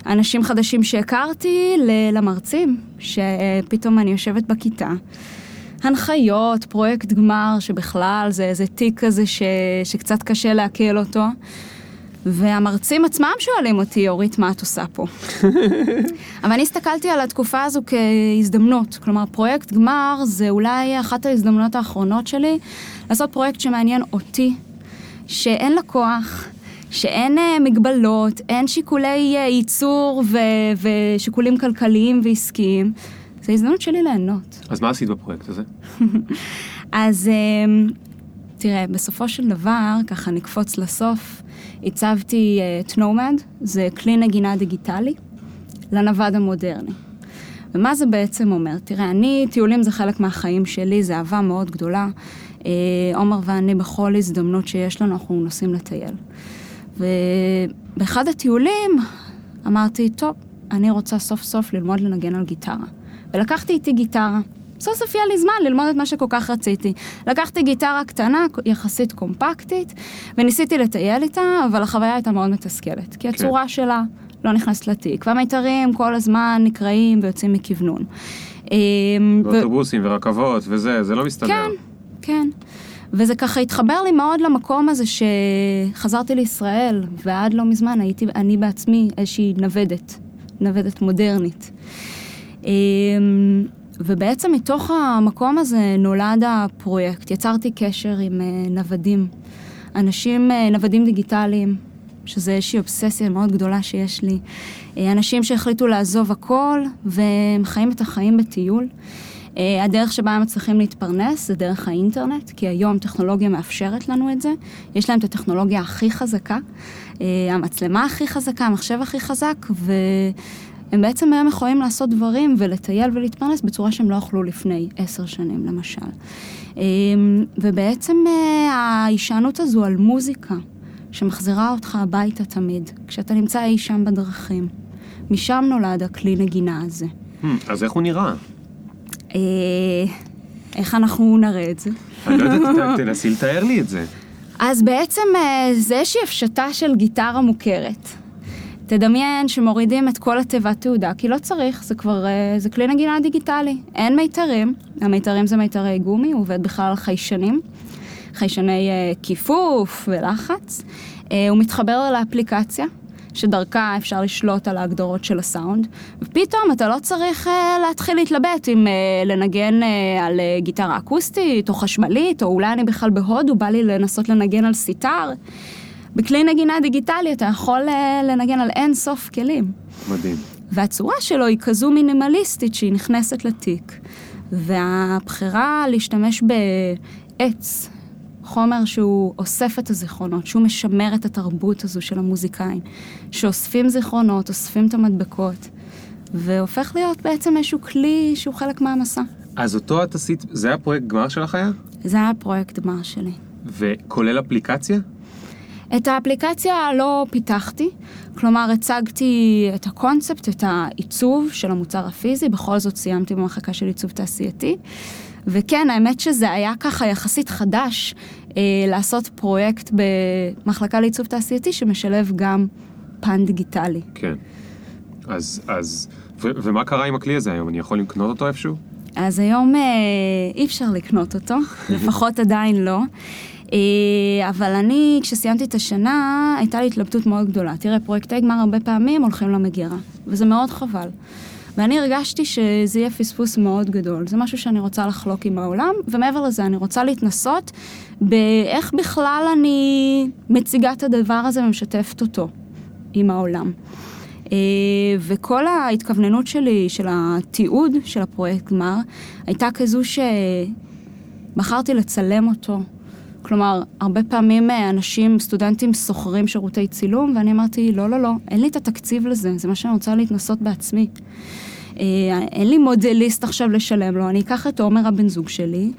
ואנשים חדשים שהכרתי למרצים, שפתאום אני יושבת בכיתה. הנחיות, פרויקט גמר, שבכלל זה איזה תיק כזה ש... שקצת קשה לעכל אותו. והמרצים עצמם שואלים אותי, אורית, מה את עושה פה? <laughs> אבל אני הסתכלתי על התקופה הזו כהזדמנות. כלומר, פרויקט גמר זה אולי אחת ההזדמנויות האחרונות שלי לעשות פרויקט שמעניין אותי, שאין לה כוח, שאין uh, מגבלות, אין שיקולי uh, ייצור ו- ושיקולים כלכליים ועסקיים. זו הזדמנות שלי ליהנות. אז מה עשית בפרויקט הזה? <laughs> אז uh, תראה, בסופו של דבר, ככה נקפוץ לסוף, הצבתי את נומד, זה כלי נגינה דיגיטלי לנווד המודרני. ומה זה בעצם אומר? תראה, אני, טיולים זה חלק מהחיים שלי, זה אהבה מאוד גדולה. עומר ואני, בכל הזדמנות שיש לנו, אנחנו נוסעים לטייל. ובאחד הטיולים אמרתי, טוב, אני רוצה סוף סוף ללמוד לנגן על גיטרה. ולקחתי איתי גיטרה. סוף סוף יהיה לי זמן ללמוד את מה שכל כך רציתי. לקחתי גיטרה קטנה, יחסית קומפקטית, וניסיתי לטייל איתה, אבל החוויה הייתה מאוד מתסכלת. כי כן. הצורה כן. שלה לא נכנסת לתיק, והמיתרים כל הזמן נקרעים ויוצאים מכוונון. אמ, ואוטובוסים ו... ורכבות וזה, זה לא מסתדר. כן, כן. וזה ככה התחבר לי מאוד למקום הזה שחזרתי לישראל, ועד לא מזמן הייתי אני בעצמי איזושהי נוודת, נוודת מודרנית. אמ, ובעצם מתוך המקום הזה נולד הפרויקט. יצרתי קשר עם אה, נוודים, אנשים, אה, נוודים דיגיטליים, שזה איזושהי אובססיה מאוד גדולה שיש לי. אה, אנשים שהחליטו לעזוב הכל, והם חיים את החיים בטיול. אה, הדרך שבה הם מצליחים להתפרנס זה דרך האינטרנט, כי היום טכנולוגיה מאפשרת לנו את זה. יש להם את הטכנולוגיה הכי חזקה, אה, המצלמה הכי חזקה, המחשב הכי חזק, והם בעצם היום יכולים לעשות דברים ולטייל ולהתפרנס בצורה שהם לא יכלו לפני עשר שנים, למשל. אה, ובעצם ההישענות הזו על מוזיקה, שמחזירה אותך הביתה תמיד, כשאתה נמצא אי שם בדרכים. משם נולד הכלי נגינה הזה. Hmm, אז איך הוא נראה? אה, איך אנחנו נראה את זה? אני לא יודעת, תנסי לתאר לי את זה. אז בעצם אה, זה איזושהי הפשטה של גיטרה מוכרת. תדמיין שמורידים את כל התיבת תעודה, כי לא צריך, זה כבר, אה, זה כלי נגינה דיגיטלי. אין מיתרים, המיתרים זה מיתרי גומי, הוא עובד בכלל על חיישנים, חיישני כיפוף ולחץ. הוא מתחבר לאפליקציה, שדרכה אפשר לשלוט על ההגדרות של הסאונד, ופתאום אתה לא צריך uh, להתחיל להתלבט אם uh, לנגן uh, על uh, גיטרה אקוסטית או חשמלית, או אולי אני בכלל בהודו, בא לי לנסות לנגן על סיטאר. בכלי נגינה דיגיטלי אתה יכול uh, לנגן על אין סוף כלים. מדהים. והצורה שלו היא כזו מינימליסטית שהיא נכנסת לתיק. והבחירה להשתמש בעץ חומר שהוא אוסף את הזיכרונות, שהוא משמר את התרבות הזו של המוזיקאים, שאוספים זיכרונות, אוספים את המדבקות, והופך להיות בעצם איזשהו כלי שהוא חלק מהמסע. אז אותו את עשית, זה היה פרויקט גמר שלך היה? זה היה פרויקט גמר שלי. וכולל אפליקציה? את האפליקציה לא פיתחתי, כלומר הצגתי את הקונספט, את העיצוב של המוצר הפיזי, בכל זאת סיימתי במחלקה של עיצוב תעשייתי. וכן, האמת שזה היה ככה יחסית חדש אה, לעשות פרויקט במחלקה לעיצוב תעשייתי שמשלב גם פן דיגיטלי. כן. אז, אז, ו- ומה קרה עם הכלי הזה היום? אני יכול לקנות אותו איפשהו? אז היום אה, אי אפשר לקנות אותו, <laughs> לפחות עדיין לא. אה, אבל אני, כשסיימתי את השנה, הייתה לי התלבטות מאוד גדולה. תראה, פרויקטי גמר הרבה פעמים הולכים למגירה, וזה מאוד חבל. ואני הרגשתי שזה יהיה פספוס מאוד גדול. זה משהו שאני רוצה לחלוק עם העולם, ומעבר לזה, אני רוצה להתנסות באיך בכלל אני מציגה את הדבר הזה ומשתפת אותו עם העולם. אה, וכל ההתכווננות שלי, של התיעוד של הפרויקט גמר, הייתה כזו שבחרתי לצלם אותו. כלומר, הרבה פעמים אה, אנשים, סטודנטים, שוכרים שירותי צילום, ואני אמרתי, לא, לא, לא, אין לי את התקציב לזה, זה מה שאני רוצה להתנסות בעצמי. אה, אין לי מודליסט עכשיו לשלם לו, אני אקח את עומר הבן זוג שלי,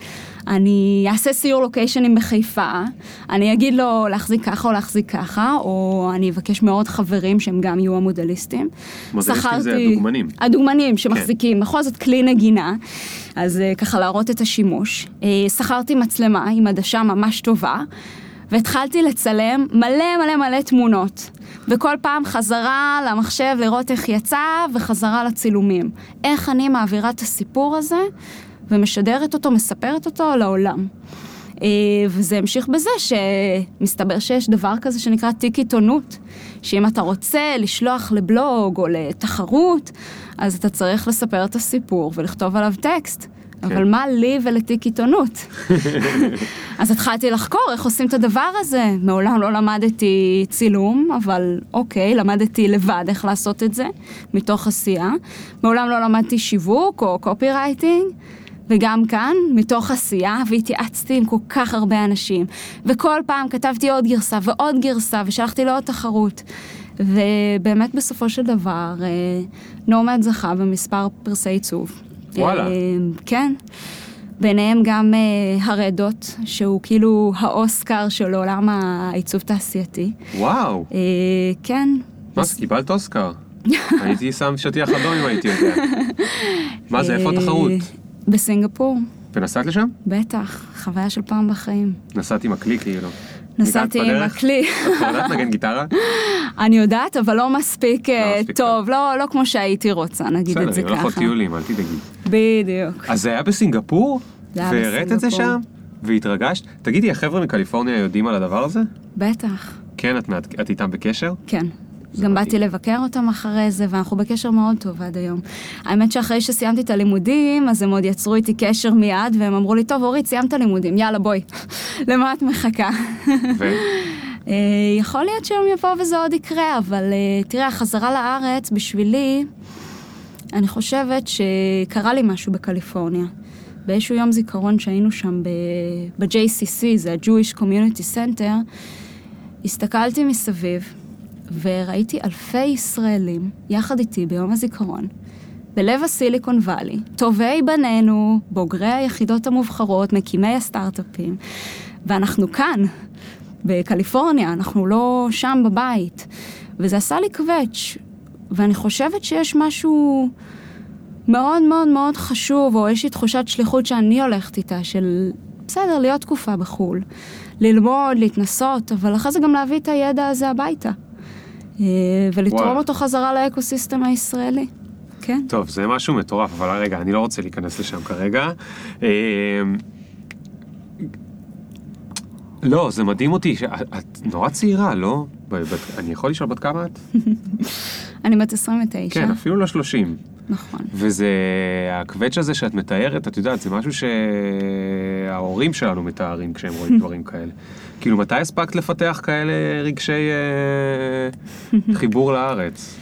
אני אעשה סיור לוקיישנים בחיפה, אני אגיד לו להחזיק ככה או להחזיק ככה, או אני אבקש מעוד חברים שהם גם יהיו המודליסטים. מודליסטים זה הדוגמנים. הדוגמנים שמחזיקים, כן. בכל זאת כלי נגינה, אז אה, ככה להראות את השימוש. אה, שכרתי מצלמה עם עדשה ממש טובה. והתחלתי לצלם מלא מלא מלא תמונות. וכל פעם חזרה למחשב לראות איך יצא, וחזרה לצילומים. איך אני מעבירה את הסיפור הזה, ומשדרת אותו, מספרת אותו לעולם. אה, וזה המשיך בזה שמסתבר שיש דבר כזה שנקרא תיק עיתונות, שאם אתה רוצה לשלוח לבלוג או לתחרות, אז אתה צריך לספר את הסיפור ולכתוב עליו טקסט. כן. אבל מה לי ולתיק עיתונות? <laughs> אז התחלתי לחקור איך עושים את הדבר הזה. מעולם לא למדתי צילום, אבל אוקיי, למדתי לבד איך לעשות את זה, מתוך עשייה. מעולם לא למדתי שיווק או קופי רייטינג. וגם כאן, מתוך עשייה, והתייעצתי עם כל כך הרבה אנשים. וכל פעם כתבתי עוד גרסה ועוד גרסה, ושלחתי לעוד תחרות. ובאמת בסופו של דבר, אה, נורמד זכה במספר פרסי עיצוב. וואלה. אה, כן. ביניהם גם uh, הרדות, שהוא כאילו האוסקר של עולם העיצוב תעשייתי. וואו. כן. מה זה, קיבלת אוסקר? <laughs> הייתי שם שטיח אדום אם הייתי יודע. מה זה, איפה התחרות? בסינגפור. ונסעת לשם? בטח, חוויה של פעם בחיים. נסעת עם הכלי כאילו. נסעתי עם הכלי. את יודעת לנגן גיטרה? <laughs> אני יודעת, אבל לא מספיק אה, לא טוב, לא, לא כמו שהייתי רוצה, נגיד את זה ככה. בסדר, הולך טיולים, אל תדאגי. בדיוק. אז זה היה בסינגפור? והראית את זה שם? והתרגשת? תגידי, החבר'ה מקליפורניה יודעים על הדבר הזה? בטח. כן, את איתם בקשר? כן. גם באתי לבקר אותם אחרי זה, ואנחנו בקשר מאוד טוב עד היום. האמת שאחרי שסיימתי את הלימודים, אז הם עוד יצרו איתי קשר מיד, והם אמרו לי, טוב, אורית, סיימת לימודים, יאללה, בואי. <laughs> למה את מחכה? ו? <laughs> אה, יכול להיות שיום יבוא וזה עוד יקרה, אבל אה, תראה, החזרה לארץ, בשבילי, אני חושבת שקרה לי משהו בקליפורניה. באיזשהו יום זיכרון שהיינו שם ב-JCC, זה ה-Jewish Community Center, הסתכלתי מסביב, וראיתי אלפי ישראלים יחד איתי ביום הזיכרון, בלב הסיליקון וואלי, טובי בנינו, בוגרי היחידות המובחרות, מקימי הסטארט-אפים, ואנחנו כאן, בקליפורניה, אנחנו לא שם בבית. וזה עשה לי קווץ', ואני חושבת שיש משהו מאוד מאוד מאוד חשוב, או יש לי תחושת שליחות שאני הולכת איתה, של בסדר, להיות תקופה בחו"ל, ללמוד, להתנסות, אבל אחרי זה גם להביא את הידע הזה הביתה. אה, ולתרום וואו. אותו חזרה לאקוסיסטם הישראלי. כן. טוב, זה משהו מטורף, אבל רגע, אני לא רוצה להיכנס לשם כרגע. אה, לא, זה מדהים אותי, את נורא צעירה, לא? אני יכול לשאול בת כמה את? <laughs> אני בת 29. כן, אפילו לא 30. נכון. וזה, הקווץ' הזה שאת מתארת, את יודעת, זה משהו שההורים שלנו מתארים כשהם רואים <laughs> דברים כאלה. כאילו, מתי הספקת לפתח כאלה רגשי אה, חיבור לארץ?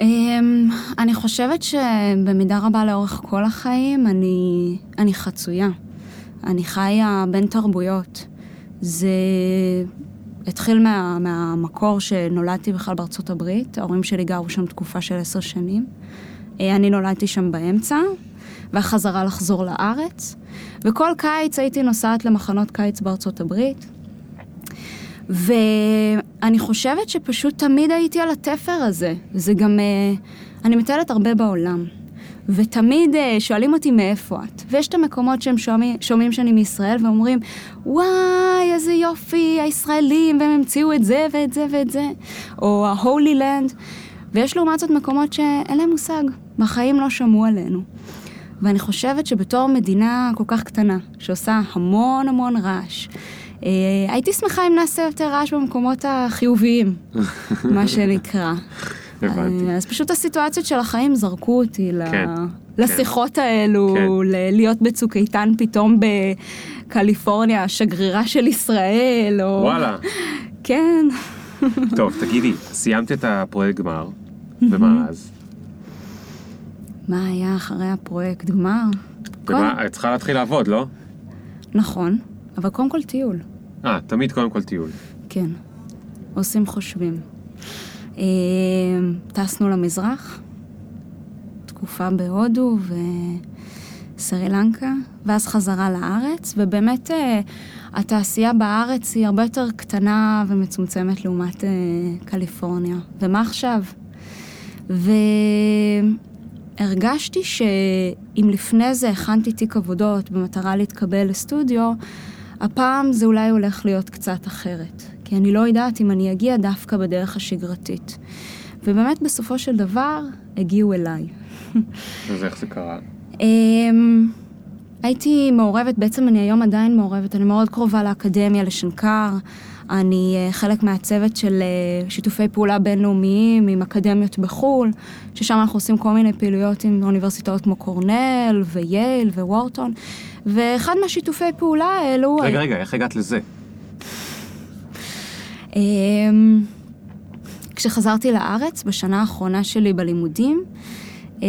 אמ, אני חושבת שבמידה רבה לאורך כל החיים אני, אני חצויה. אני חיה בין תרבויות. זה התחיל מה, מהמקור שנולדתי בכלל בארצות הברית, ההורים שלי גרו שם תקופה של עשר שנים. אה, אני נולדתי שם באמצע, והחזרה לחזור לארץ. וכל קיץ הייתי נוסעת למחנות קיץ בארצות הברית. ואני חושבת שפשוט תמיד הייתי על התפר הזה. זה גם... אה, אני מטיילת הרבה בעולם. ותמיד אה, שואלים אותי מאיפה את. ויש את המקומות שהם שומעים, שומעים שאני מישראל ואומרים, וואי, איזה יופי, הישראלים, והם המציאו את זה ואת זה ואת זה, או ה-Holy Land. ויש לעומת זאת מקומות שאין להם מושג, בחיים לא שמעו עלינו. ואני חושבת שבתור מדינה כל כך קטנה, שעושה המון המון רעש, אה, הייתי שמחה אם נעשה יותר רעש במקומות החיוביים, <laughs> מה שנקרא. הבנתי. אה, אז פשוט הסיטואציות של החיים זרקו אותי ל- כן, לשיחות האלו, כן. להיות בצוק איתן פתאום בקליפורניה, השגרירה של ישראל, או... וואלה. כן. טוב, תגידי, סיימת את הפרויקט גמר, ומה אז? מה היה אחרי הפרויקט גמר? ומה, את צריכה להתחיל לעבוד, לא? נכון, אבל קודם כל טיול. אה, תמיד קודם כל טיול. כן, עושים חושבים. אה, טסנו למזרח, תקופה בהודו וסרי לנקה, ואז חזרה לארץ, ובאמת אה, התעשייה בארץ היא הרבה יותר קטנה ומצומצמת לעומת אה, קליפורניה. ומה עכשיו? והרגשתי שאם לפני זה הכנתי תיק עבודות במטרה להתקבל לסטודיו, הפעם זה אולי הולך להיות קצת אחרת. כי אני לא יודעת אם אני אגיע דווקא בדרך השגרתית. ובאמת, בסופו של דבר, הגיעו אליי. אז איך זה קרה? אמ, הייתי מעורבת, בעצם אני היום עדיין מעורבת, אני מאוד קרובה לאקדמיה, לשנקר. אני אה, חלק מהצוות של אה, שיתופי פעולה בינלאומיים עם אקדמיות בחו"ל, ששם אנחנו עושים כל מיני פעילויות עם אוניברסיטאות כמו קורנל וייל ווורטון, ואחד מהשיתופי פעולה האלו... רגע, רגע, איך הגעת לזה? אמ, כשחזרתי לארץ, בשנה האחרונה שלי בלימודים, אה,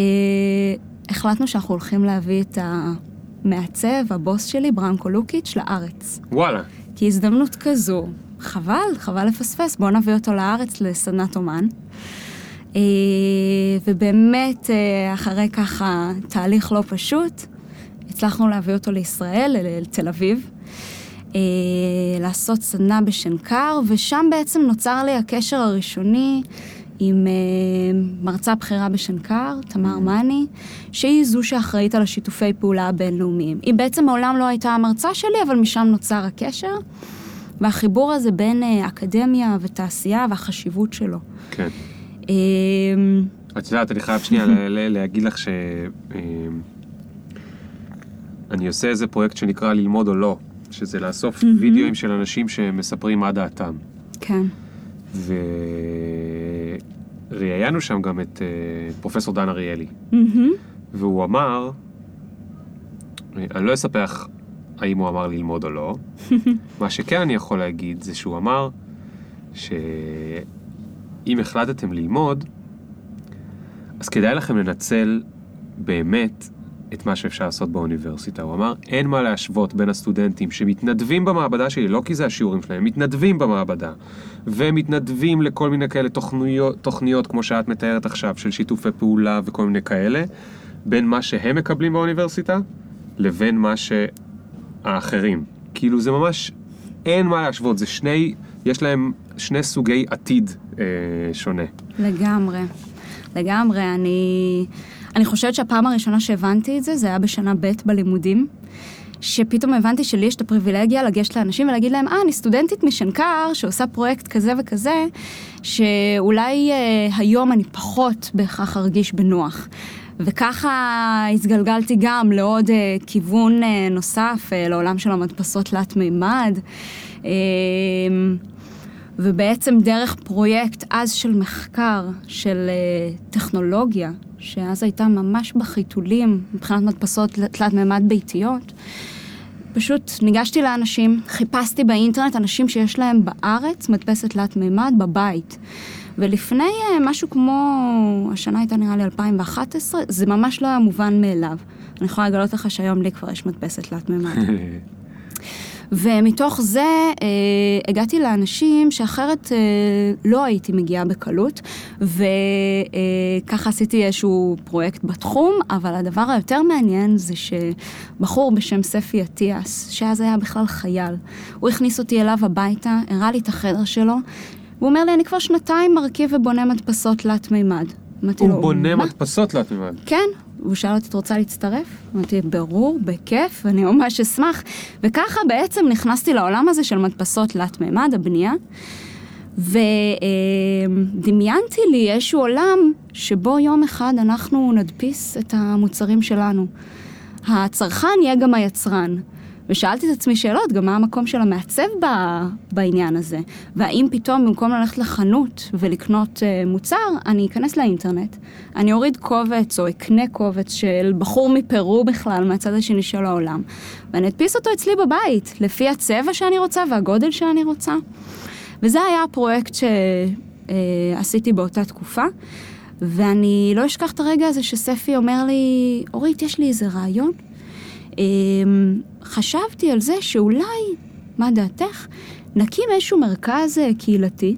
החלטנו שאנחנו הולכים להביא את המעצב, הבוס שלי, ברנקו לוקיץ', לארץ. וואלה. כי הזדמנות כזו, חבל, חבל לפספס, בואו נביא אותו לארץ לסדנת אומן. אה, ובאמת, אה, אחרי ככה תהליך לא פשוט, הצלחנו להביא אותו לישראל, לתל אביב, אה, לעשות סדנה בשנקר, ושם בעצם נוצר לי הקשר הראשוני עם אה, מרצה בכירה בשנקר, תמר מני, שהיא זו שאחראית על השיתופי פעולה הבינלאומיים. היא בעצם מעולם לא הייתה המרצה שלי, אבל משם נוצר הקשר, והחיבור הזה בין אה, אקדמיה ותעשייה והחשיבות שלו. כן. אה, את יודעת, אני חייב שנייה <laughs> להגיד לך ש... אה, אני עושה איזה פרויקט שנקרא ללמוד או לא, שזה לאסוף וידאוים של אנשים שמספרים מה דעתם. כן. וראיינו שם גם את אה, פרופסור דן אריאלי, מהמם. והוא אמר, אני לא אספר לך האם הוא אמר ללמוד או לא, <laughs> מה שכן אני יכול להגיד זה שהוא אמר שאם החלטתם ללמוד, אז כדאי לכם לנצל באמת את מה שאפשר לעשות באוניברסיטה. הוא אמר, אין מה להשוות בין הסטודנטים שמתנדבים במעבדה שלי, לא כי זה השיעורים שלהם, מתנדבים במעבדה, ומתנדבים לכל מיני כאלה תוכניות, תוכניות כמו שאת מתארת עכשיו, של שיתופי פעולה וכל מיני כאלה, בין מה שהם מקבלים באוניברסיטה, לבין מה שהאחרים. כאילו זה ממש, אין מה להשוות, זה שני, יש להם שני סוגי עתיד אה, שונה. לגמרי. לגמרי. אני, אני חושבת שהפעם הראשונה שהבנתי את זה, זה היה בשנה ב' בלימודים. שפתאום הבנתי שלי יש את הפריבילגיה לגשת לאנשים ולהגיד להם, אה, אני סטודנטית משנקר שעושה פרויקט כזה וכזה, שאולי אה, היום אני פחות בהכרח ארגיש בנוח. וככה התגלגלתי גם לעוד אה, כיוון אה, נוסף, אה, לעולם של המדפסות תלת מימד. אה, ובעצם דרך פרויקט אז של מחקר, של אה, טכנולוגיה, שאז הייתה ממש בחיתולים מבחינת מדפסות תלת מימד ביתיות, פשוט ניגשתי לאנשים, חיפשתי באינטרנט אנשים שיש להם בארץ מדפסת תלת מימד בבית. ולפני אה, משהו כמו, השנה הייתה נראה לי 2011, זה ממש לא היה מובן מאליו. אני יכולה לגלות לך שהיום לי כבר יש מדפסת תלת מימד. <laughs> ומתוך זה אה, הגעתי לאנשים שאחרת אה, לא הייתי מגיעה בקלות, וככה אה, עשיתי איזשהו פרויקט בתחום, אבל הדבר היותר מעניין זה שבחור בשם ספי אטיאס, שאז היה בכלל חייל, הוא הכניס אותי אליו הביתה, הראה לי את החדר שלו, והוא אומר לי, אני כבר שנתיים מרכיב ובונה מדפסות תלת מימד. הוא בונה "מה?" מדפסות תלת מימד. כן, והוא שאל אותי, את רוצה להצטרף? אמרתי, ברור, בכיף, אני ממש אשמח. וככה בעצם נכנסתי לעולם הזה של מדפסות תלת מימד, הבנייה, ודמיינתי לי איזשהו עולם שבו יום אחד אנחנו נדפיס את המוצרים שלנו. הצרכן יהיה גם היצרן. ושאלתי את עצמי שאלות, גם מה המקום של המעצב ב, בעניין הזה. והאם פתאום במקום ללכת לחנות ולקנות uh, מוצר, אני אכנס לאינטרנט, אני אוריד קובץ או אקנה קובץ של בחור מפרו בכלל, מהצד השני של העולם, ואני אדפיס אותו אצלי בבית, לפי הצבע שאני רוצה והגודל שאני רוצה. וזה היה הפרויקט שעשיתי uh, באותה תקופה. ואני לא אשכח את הרגע הזה שספי אומר לי, אורית, יש לי איזה רעיון. חשבתי על זה שאולי, מה דעתך, נקים איזשהו מרכז אה, קהילתי,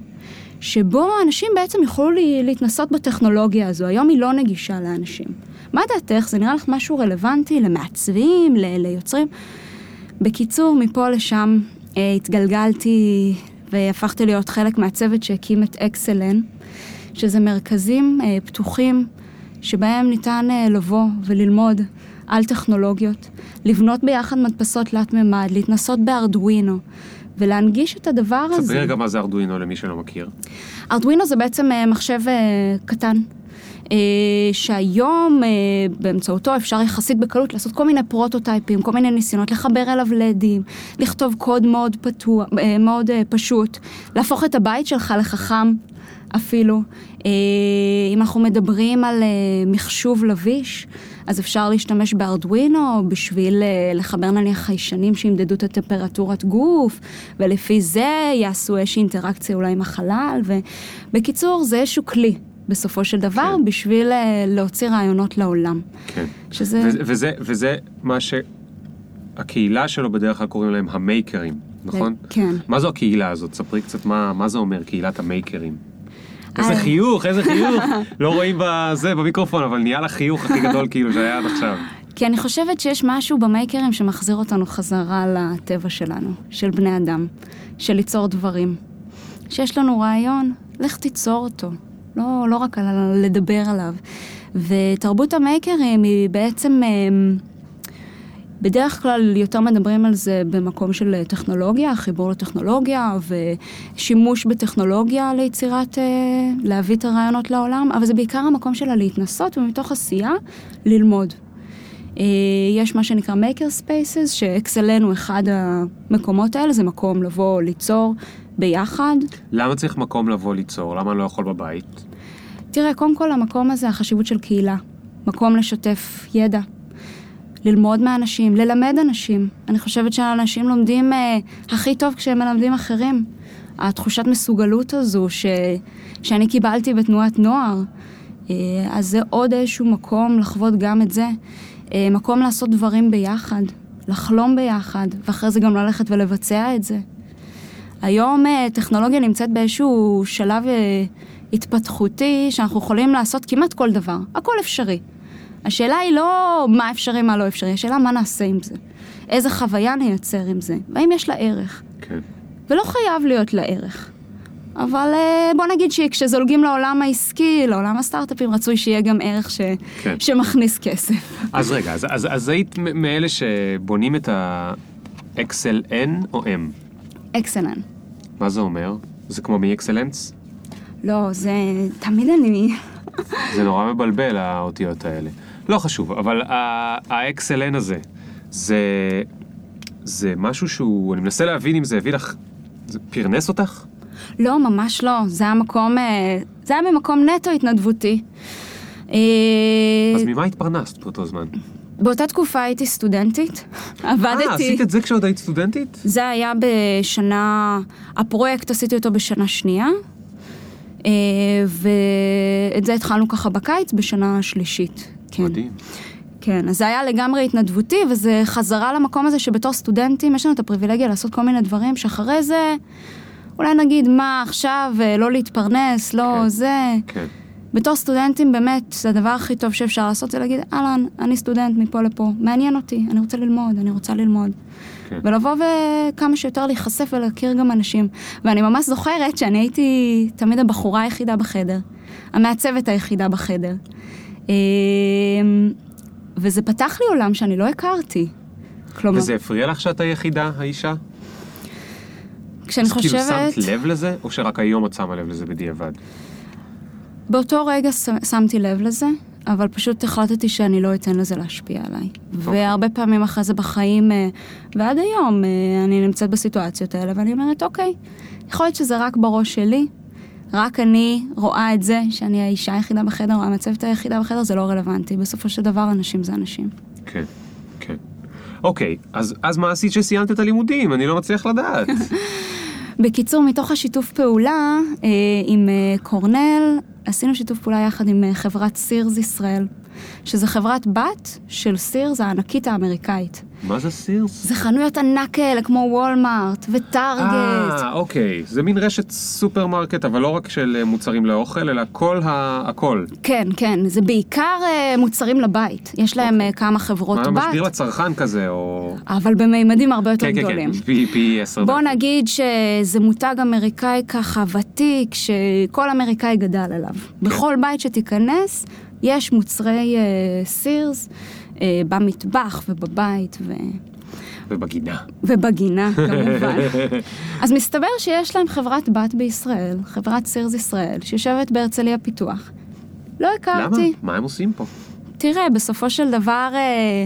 שבו אנשים בעצם יוכלו להתנסות בטכנולוגיה הזו. היום היא לא נגישה לאנשים. מה דעתך? זה נראה לך משהו רלוונטי למעצבים, ליוצרים? בקיצור, מפה לשם אה, התגלגלתי והפכתי להיות חלק מהצוות שהקים את אקסלן. שזה מרכזים אה, פתוחים שבהם ניתן אה, לבוא וללמוד על טכנולוגיות, לבנות ביחד מדפסות תלת-ממד, להתנסות בארדואינו. ולהנגיש את הדבר הזה. ספרי רגע מה זה ארדואינו למי שלא מכיר. ארדואינו זה בעצם אה, מחשב אה, קטן, אה, שהיום באמצעותו אפשר יחסית בקלות לעשות כל מיני פרוטוטייפים, כל מיני ניסיונות, לחבר אליו לדים, לכתוב קוד מאוד, פתוח, מאוד פשוט, להפוך את הבית שלך לחכם אפילו. אם אנחנו מדברים על מחשוב לביש, אז אפשר להשתמש בארדווינו בשביל אה, לחבר נניח חיישנים שימדדו את הטמפרטורת גוף, ולפי זה יעשו איזושהי אינטראקציה אולי עם החלל, ובקיצור, זה איזשהו כלי. בסופו של דבר, כן. בשביל להוציא רעיונות לעולם. כן. שזה... וזה, וזה, וזה מה שהקהילה שלו בדרך כלל קוראים להם המייקרים, נכון? כן. מה זו הקהילה הזאת? ספרי קצת מה, מה זה אומר, קהילת המייקרים. איזה חיוך, איזה חיוך. <laughs> לא רואים בזה, במיקרופון, אבל נהיה לך חיוך הכי גדול כאילו שהיה עד עכשיו. כי אני חושבת שיש משהו במייקרים שמחזיר אותנו חזרה לטבע שלנו, של בני אדם, של ליצור דברים. שיש לנו רעיון, לך תיצור אותו, לא, לא רק על לדבר עליו. ותרבות המייקרים היא בעצם... בדרך כלל יותר מדברים על זה במקום של טכנולוגיה, חיבור לטכנולוגיה ושימוש בטכנולוגיה ליצירת, אה, להביא את הרעיונות לעולם, אבל זה בעיקר המקום שלה להתנסות ומתוך עשייה ללמוד. אה, יש מה שנקרא Maker Spaces, שאקסלן הוא אחד המקומות האלה, זה מקום לבוא ליצור ביחד. למה צריך מקום לבוא ליצור? למה אני לא יכול בבית? תראה, קודם כל המקום הזה, החשיבות של קהילה. מקום לשתף ידע, ללמוד מאנשים, ללמד אנשים. אני חושבת שאנשים לומדים אה, הכי טוב כשהם מלמדים אחרים. התחושת מסוגלות הזו ש, שאני קיבלתי בתנועת נוער, אה, אז זה עוד איזשהו מקום לחוות גם את זה. אה, מקום לעשות דברים ביחד, לחלום ביחד, ואחרי זה גם ללכת ולבצע את זה. היום אה, טכנולוגיה נמצאת באיזשהו שלב אה, התפתחותי שאנחנו יכולים לעשות כמעט כל דבר, הכל אפשרי. השאלה היא לא מה אפשרי, מה לא אפשרי, השאלה מה נעשה עם זה. איזה חוויה נייצר עם זה, והאם יש לה ערך. כן. ולא חייב להיות לה ערך. אבל אה, בוא נגיד שכשזולגים לעולם העסקי, לעולם הסטארט-אפים, רצוי שיהיה גם ערך ש... כן. שמכניס כסף. אז רגע, אז, אז, אז היית מאלה שבונים את ה-XLN או M? XLN. מה זה אומר? זה כמו מ-Excellence? לא, זה... תמיד אני... זה נורא מבלבל האותיות האלה. לא חשוב, אבל ה-XLN הזה, זה, זה משהו שהוא, אני מנסה להבין אם זה הביא לך, זה פרנס אותך? לא, ממש לא. זה היה מקום, אה, זה היה ממקום נטו התנדבותי. אה, אז ממה התפרנסת באותו זמן? באותה תקופה הייתי סטודנטית, עבדתי... אה, עשית את זה כשעוד היית סטודנטית? זה היה בשנה, הפרויקט עשיתי אותו בשנה שנייה, אה, ואת זה התחלנו ככה בקיץ בשנה שלישית. כן. מדהים. כן, אז זה היה לגמרי התנדבותי, וזה חזרה למקום הזה שבתור סטודנטים יש לנו את הפריבילגיה לעשות כל מיני דברים, שאחרי זה, אולי נגיד, מה עכשיו, אה, לא להתפרנס, לא כן, זה. כן. בתור סטודנטים, באמת, הדבר הכי טוב שאפשר לעשות זה להגיד, אהלן, אני סטודנט מפה לפה, מעניין אותי, אני רוצה ללמוד, אני רוצה ללמוד. כן. ולבוא וכמה שיותר להיחשף ולהכיר גם אנשים. ואני ממש זוכרת שאני הייתי תמיד הבחורה היחידה בחדר, המעצבת היחידה בחדר. אמ, וזה פתח לי עולם שאני לא הכרתי. כלומר... וזה הפריע לך שאת היחידה, האישה? כשאני חושבת... אז כאילו שמת לב לזה, או שרק היום את שמה לב לזה בדיעבד? באותו רגע שמתי לב לזה. אבל פשוט החלטתי שאני לא אתן לזה להשפיע עליי. והרבה פעמים אחרי זה בחיים, אה, ועד היום, אה, אני נמצאת בסיטואציות האלה, ואני אומרת, אוקיי, יכול להיות שזה רק בראש שלי, רק אני רואה את זה, שאני האישה היחידה בחדר, או המצבת היחידה בחדר, זה לא רלוונטי. בסופו של דבר, אנשים זה אנשים. כן, כן. אוקיי, אז, אז מה עשית שסיימת את הלימודים? אני לא מצליח לדעת. <laughs> בקיצור, מתוך השיתוף פעולה אה, עם אה, קורנל, עשינו שיתוף פעולה יחד עם אה, חברת סירס ישראל, שזו חברת בת של Sears הענקית האמריקאית. מה זה Sears? זה חנויות ענק כאלה כמו Walmart ו-Target. אה, אוקיי. זה מין רשת סופרמרקט, אבל לא רק של אה, מוצרים לאוכל, אלא כל ה... הכל. כן, כן, זה בעיקר אה, מוצרים לבית. יש להם אוקיי. כמה חברות מה, בת, משביר לצרכן כזה, או... אבל בממדים הרבה יותר כן, כן, גדולים. כן, פי, פי עשר. בוא. נגיד שזה מותג אמריקאי ככה ותיק, שכל אמריקאי גדל עליו. כן. בכל בית שתיכנס, יש מוצרי אה, סירס אה, במטבח ובבית ו... ובגינה. ובגינה <laughs> כמובן. אז מסתבר שיש להם חברת בת בישראל, חברת סירס ישראל, שיושבת בהרצליה פיתוח. לא למה? הכרתי. מה הם עושים פה? תראה, בסופו של דבר אה,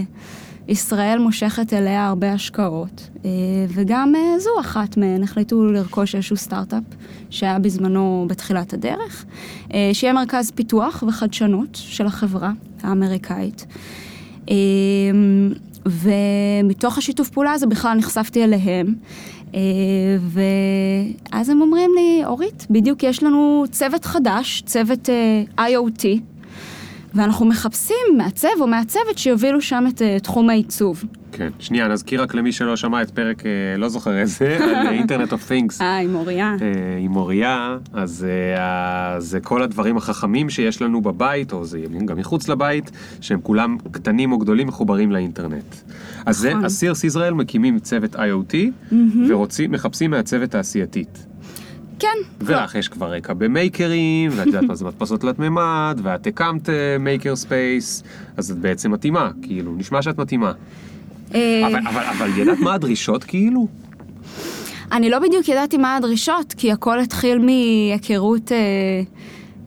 ישראל מושכת אליה הרבה השקעות, אה, וגם אה, זו אחת מהן, החליטו לרכוש איזשהו סטארט-אפ שהיה בזמנו בתחילת הדרך, אה, שיהיה מרכז פיתוח וחדשנות של החברה האמריקאית. אה, ומתוך השיתוף פעולה הזה בכלל נחשפתי אליהם. אה, ואז הם אומרים לי, אורית, בדיוק יש לנו צוות חדש, צוות אה, IoT, ואנחנו מחפשים מעצב או מעצבת שיובילו שם את אה, תחום העיצוב. כן. שנייה, נזכיר רק למי שלא שמע את פרק, אה, לא זוכר איזה, <laughs> על אינטרנט אוף תינגס. אה, עם אוריה. עם מוריה, אז אה, זה כל הדברים החכמים שיש לנו בבית, או זה גם מחוץ לבית, שהם כולם קטנים או גדולים מחוברים לאינטרנט. אז זה, נכון. ה Sears ישראל מקימים צוות IoT, ורוצים, מחפשים מעצבת תעשייתית. כן. ולך יש כבר רקע ב makerים, ואת יודעת מה זה מדפסות תלת מימד, ואת הקמת maker space, אז את בעצם מתאימה, כאילו, נשמע שאת מתאימה. אה, אבל, אבל, אבל ידעת מה הדרישות כאילו? אני לא בדיוק ידעתי מה הדרישות, כי הכל התחיל מהיכרות אה,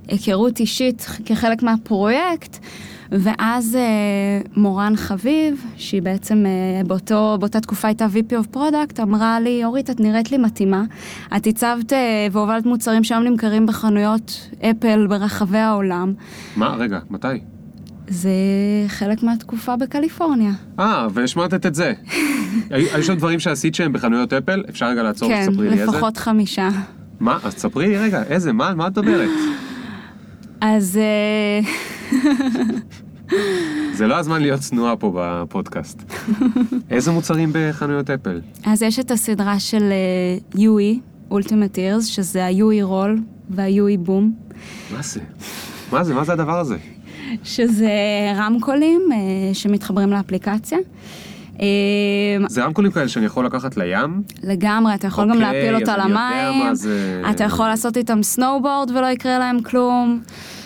היכרות אישית כחלק מהפרויקט, ואז אה, מורן חביב, שהיא בעצם אה, באותו, באותה תקופה הייתה VP of Product, אמרה לי, אורית, את נראית לי מתאימה. את הצבת אה, והובלת מוצרים שהיום נמכרים בחנויות אפל ברחבי העולם. מה, רגע, מתי? זה חלק מהתקופה בקליפורניה. אה, והשמטת את זה. <laughs> היו שם דברים שעשית שהם בחנויות אפל? אפשר רגע לעצור כן, ותספרי לי איזה? לפחות חמישה. מה? אז תספרי לי רגע, איזה? מה מה את מדברת? אז <laughs> זה לא הזמן להיות צנועה פה בפודקאסט. <laughs> איזה מוצרים בחנויות אפל? אז יש את הסדרה של אה, יואי, אולטימט אירס, שזה היואי רול וה UE Boom, מה זה? מה זה? מה זה הדבר הזה? שזה רמקולים אה, שמתחברים לאפליקציה. אה, זה רמקולים כאלה שאני יכול לקחת לים? לגמרי, אתה יכול גם אוקיי, להפיל אותה למים, זה. אתה יכול לעשות איתם snowboard ולא יקרה להם כלום.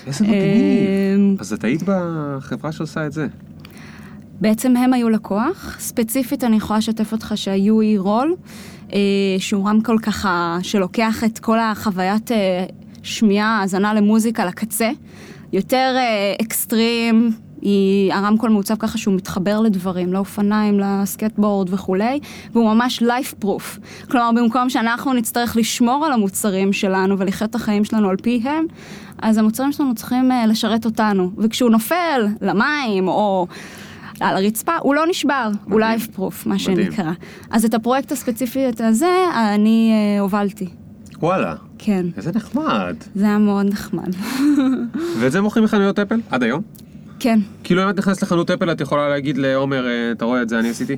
איזה מגניב. אז את היית בחברה שעושה את זה. בעצם הם היו לקוח. ספציפית אני יכולה לשתף אותך שהיואי רול, אה, שהוא רמקול ככה שלוקח את כל החוויית אה, שמיעה, האזנה למוזיקה לקצה. יותר אה, אקסטרים, היא, הרמקול מעוצב ככה שהוא מתחבר לדברים, לאופניים, לסקטבורד וכולי, והוא ממש לייף פרוף. כלומר, במקום שאנחנו נצטרך לשמור על המוצרים שלנו ולחיות את החיים שלנו על פיהם, אז המוצרים שלנו צריכים אה, לשרת אותנו. וכשהוא נופל למים או... על הרצפה, הוא לא נשבר, הוא מדהים. לייף פרוף, מה מדהים. שנקרא. אז את הפרויקט הספציפי הזה, אני אה, הובלתי. וואלה, כן, איזה נחמד. זה היה מאוד נחמד. <laughs> ואת זה מוכרים בחנויות אפל? עד היום? כן, כאילו אם את נכנסת לחנות אפל את יכולה להגיד לעומר, אה, אתה רואה את זה אני עשיתי?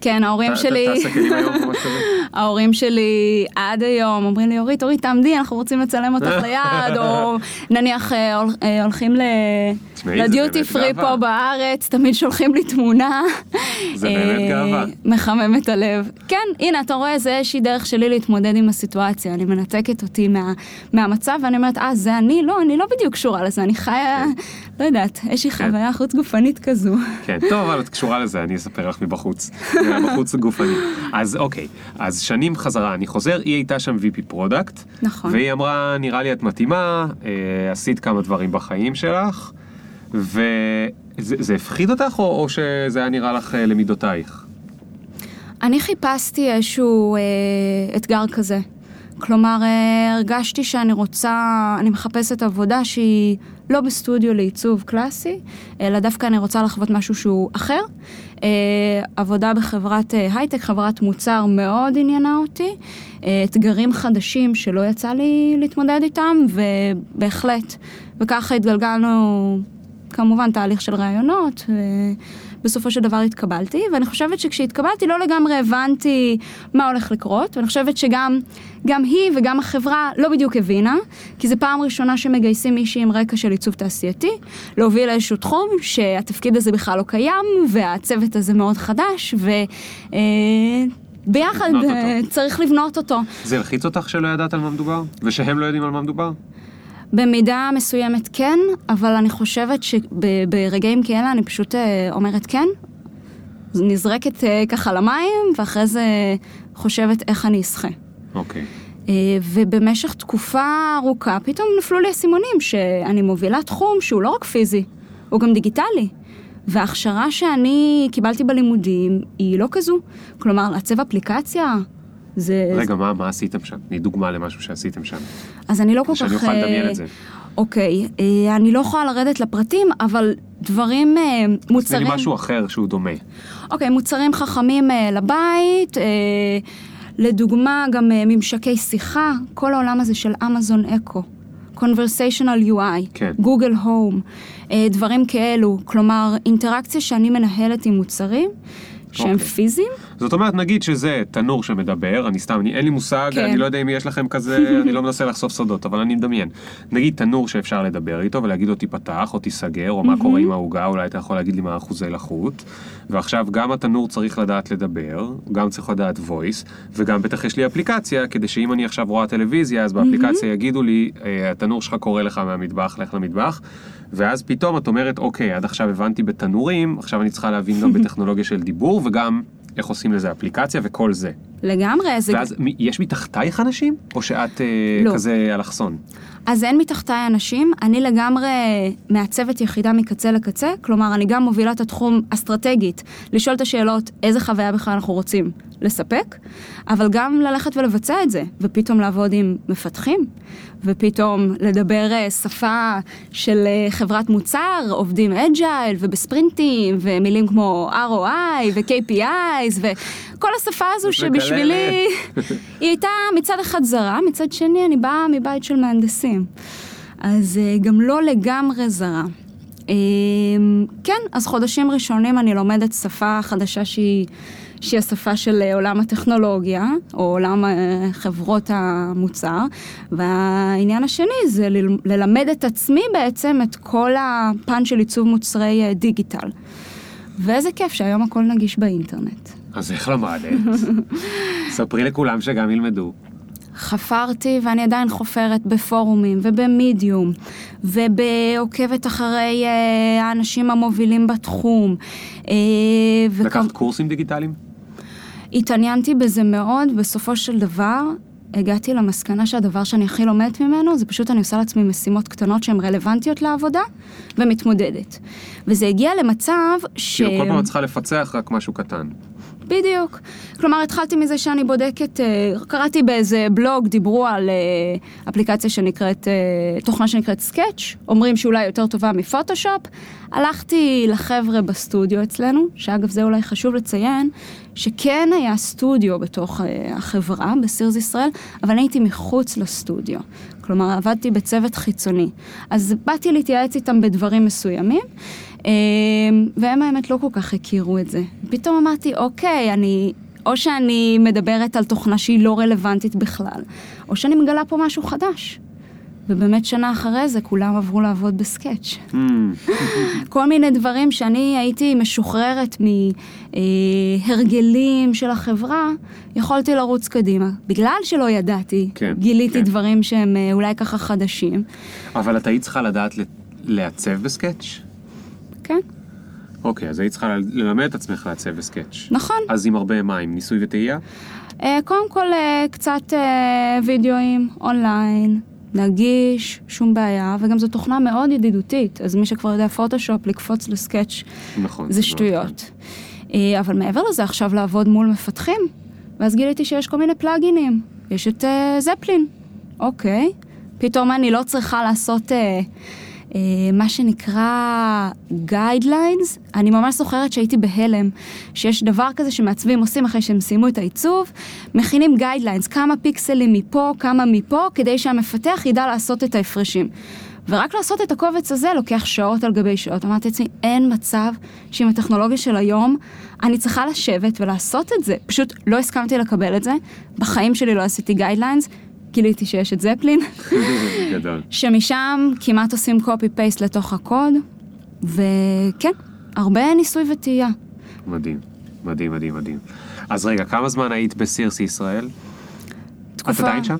כן, ההורים שלי... <laughs> ההורים שלי עד היום אומרים לי, אורית, אורית, תעמדי, אנחנו רוצים לצלם אותך <laughs> ליד, או נניח אה, אה, הולכים ל duty free. פה בארץ, תמיד שולחים לי תמונה. <laughs> זה באמת גאווה. מחמם את הלב. כן, הנה, אתה רואה, זה איזושהי דרך שלי להתמודד עם הסיטואציה. אני מנתקת אותי מה- מהמצב, ואני אומרת, אה, זה אני? לא, אני לא בדיוק קשורה לזה, אני חיה, לא יודעת, איזושהי כן. חוויה חוץ גופנית כזו. כן, טוב, אבל את קשורה לזה, אני אספר לך מבחוץ. בחוץ גופני. אז אוקיי, אז שנים חזרה, אני חוזר, היא הייתה שם VP product. נכון. והיא אמרה, נראה לי את מתאימה, אה, עשית כמה דברים בחיים שלך, וזה זה הפחיד אותך, או, או שזה היה נראה לך אה, למידותייך? אני חיפשתי איזשהו אה, אתגר כזה. כלומר, אה, הרגשתי שאני רוצה, אני מחפשת עבודה שהיא לא בסטודיו לעיצוב קלאסי, אלא דווקא אני רוצה לחוות משהו שהוא אחר. אה, עבודה בחברת אה, הייטק, חברת מוצר מאוד עניינה אותי. אה, אתגרים חדשים שלא יצא לי להתמודד איתם, ובהחלט. וככה התגלגלנו, כמובן, תהליך של ראיונות. בסופו של דבר התקבלתי, ואני חושבת שכשהתקבלתי לא לגמרי הבנתי מה הולך לקרות, ואני חושבת שגם גם היא וגם החברה לא בדיוק הבינה, כי זו פעם ראשונה שמגייסים מישהי עם רקע של עיצוב תעשייתי, להוביל איזשהו תחום שהתפקיד הזה בכלל לא קיים, והצוות הזה מאוד חדש, ו... אה, ביחד לבנות אה. צריך לבנות אותו. זה הלחיץ אותך שלא ידעת על מה מדובר? ושהם לא יודעים על מה מדובר? במידה מסוימת כן, אבל אני חושבת שברגעים כאלה אני פשוט אה, אומרת כן, נזרקת אה, ככה למים, ואחרי זה חושבת איך אני אשחה. אוקיי. אה, ובמשך תקופה ארוכה פתאום נפלו לי אסימונים שאני מובילה תחום שהוא לא רק פיזי, הוא גם דיגיטלי. וההכשרה שאני קיבלתי בלימודים היא לא כזו. כלומר, לעצב אפליקציה זה... רגע, מה, מה עשיתם שם? תני דוגמה למשהו שעשיתם שם. אז אני לא כל כך... שאני אוכל לדמיין אה, את זה. אוקיי, אה, אני לא יכולה לרדת לפרטים, אבל דברים, אה, תני מוצרים... לי משהו אחר שהוא דומה. אוקיי, מוצרים חכמים לבית, לדוגמה גם ממשקי שיחה, כל העולם הזה של אמזון אקו. conversational UI, כן. גוגל הום, דברים כאלו, כלומר אינטראקציה שאני מנהלת עם מוצרים שהם אוקיי. פיזיים, זאת אומרת, נגיד שזה תנור שמדבר, אני סתם, אני, אין לי מושג, כן. אני לא יודע אם יש לכם כזה, <laughs> אני לא מנסה לחשוף סודות, אבל אני מדמיין. נגיד תנור שאפשר לדבר איתו ולהגיד לו תיפתח או תיסגר, או מה קורה עם העוגה, אולי אתה יכול להגיד לי מה אחוזי לחות. ועכשיו גם התנור צריך לדעת לדבר, גם צריך לדעת voice, וגם בטח יש לי אפליקציה, כדי שאם אני עכשיו רואה טלוויזיה, אז באפליקציה יגידו לי, "אה, התנור שלך קורא לך מהמטבח, לך למטבח. ואז פתאום את אומרת, אוקיי, עד עכשיו הבנתי בתנורים, עכשיו אני צריכה להבין גם <laughs> בטכנולוגיה של דיבור, וגם איך עושים לזה אפליקציה וכל זה. לגמרי, זה... ואז יש מתחתייך אנשים? או שאת אה, לא. כזה אלכסון? אז אין מתחתיי אנשים, אני לגמרי מעצבת יחידה מקצה לקצה, כלומר אני גם מובילה את התחום אסטרטגית, לשאול את השאלות איזה חוויה בכלל אנחנו רוצים לספק, אבל גם ללכת ולבצע את זה, ופתאום לעבוד עם מפתחים, ופתאום לדבר אה, שפה של אה, חברת מוצר, עובדים אג'ייל ובספרינטים, ומילים כמו ROI ו-KPIs, וכל השפה הזו שבשבילי היא הייתה מצד אחד זרה, מצד שני אני באה מבית של מהנדסים. אז אה, גם לא לגמרי זרה. אה, כן, אז חודשים ראשונים אני לומדת שפה חדשה שהיא, שהיא השפה של אה, עולם הטכנולוגיה, או עולם אה, חברות המוצר, והעניין השני זה ללמד את עצמי בעצם את כל הפן של עיצוב מוצרי אה, דיגיטל. ואיזה כיף שהיום הכל נגיש באינטרנט. אז איך למדת? <laughs> ספרי לכולם שגם ילמדו. חפרתי ואני עדיין חופרת בפורומים ובמדיום ובעוקבת אחרי האנשים המובילים בתחום. לקחת קורסים דיגיטליים? התעניינתי בזה מאוד, בסופו של דבר הגעתי למסקנה שהדבר שאני הכי לומדת ממנו זה פשוט אני עושה לעצמי משימות קטנות שהן רלוונטיות לעבודה ומתמודדת. וזה הגיע למצב ש... כאילו כל פעם את צריכה לפצח רק משהו קטן. בדיוק. כלומר, התחלתי מזה שאני בודקת, אה, קראתי באיזה בלוג, דיברו על אה, אפליקציה שנקראת, אה, תוכנה שנקראת סקאץ', אומרים שאולי יותר טובה מפוטושופ. הלכתי לחבר'ה בסטודיו אצלנו, שאגב זה אולי חשוב לציין, שכן היה סטודיו בתוך החברה, בסירס ישראל, אבל אני הייתי מחוץ לסטודיו. כלומר, עבדתי בצוות חיצוני. אז באתי להתייעץ איתם בדברים מסוימים. אה, והם האמת לא כל כך הכירו את זה. פתאום אמרתי, אוקיי, אני, או שאני מדברת על תוכנה שהיא לא רלוונטית בכלל, או שאני מגלה פה משהו חדש. ובאמת שנה אחרי זה כולם עברו לעבוד בסקאץ'. Hmm, <laughs> כל מיני דברים שאני הייתי משוחררת מהרגלים של החברה, יכולתי לרוץ קדימה. בגלל שלא ידעתי, כן, גיליתי כן. דברים שהם אה, אולי ככה חדשים. אבל את היית צריכה לדעת לעצב בסקאץ'? כן, אוקיי, אז היית צריכה ללמד את עצמך לעצב בסקאץ'. נכון. אז עם הרבה מים, ניסוי וטעייה? אה, קודם כל, אה, קצת אה, וידאוים אונליין, נגיש, שום בעיה, וגם זו תוכנה מאוד ידידותית, אז מי שכבר יודע פוטושופ, לקפוץ לסקאץ' נכון. זה שטויות. אה, אבל מעבר לזה, עכשיו לעבוד מול מפתחים, ואז גיליתי שיש כל מיני פלאגינים. יש את אה, זפלין, אוקיי. פתאום אני לא צריכה לעשות אה, מה שנקרא guidelines. אני ממש זוכרת שהייתי בהלם, שיש דבר כזה שמעצבים עושים אחרי שהם סיימו את העיצוב, מכינים guidelines, כמה פיקסלים מפה, כמה מפה, כדי שהמפתח ידע לעשות את ההפרשים. ורק לעשות את הקובץ הזה לוקח שעות על גבי שעות. אמרתי לעצמי, אין מצב שעם הטכנולוגיה של היום, אני צריכה לשבת ולעשות את זה. פשוט לא הסכמתי לקבל את זה. בחיים שלי לא עשיתי guidelines, גיליתי שיש את Zeplin, <laughs> גדול. שמשם כמעט עושים copy-paste לתוך הקוד, וכן, הרבה ניסוי וטעייה. מדהים, מדהים, מדהים, מדהים. אז רגע, כמה זמן היית ב Sears ישראל? את תקופה- עדיין שם?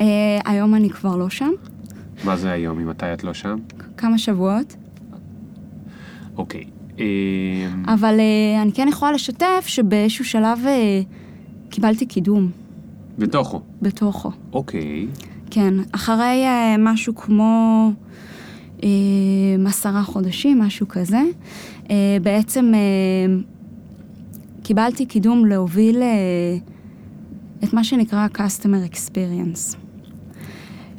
אה, היום אני כבר לא שם, מה זה היום, ממתי את לא שם? כמה שבועות, אוקיי. אה, אבל אה, אני כן יכולה לשתף שבאיזשהו שלב אה, קיבלתי קידום בתוכו. בתוכו. אוקיי. כן, אחרי אה, משהו כמו אה, עשרה חודשים, משהו כזה, אה, בעצם אה, קיבלתי קידום להוביל אה, את מה שנקרא Customer Experience,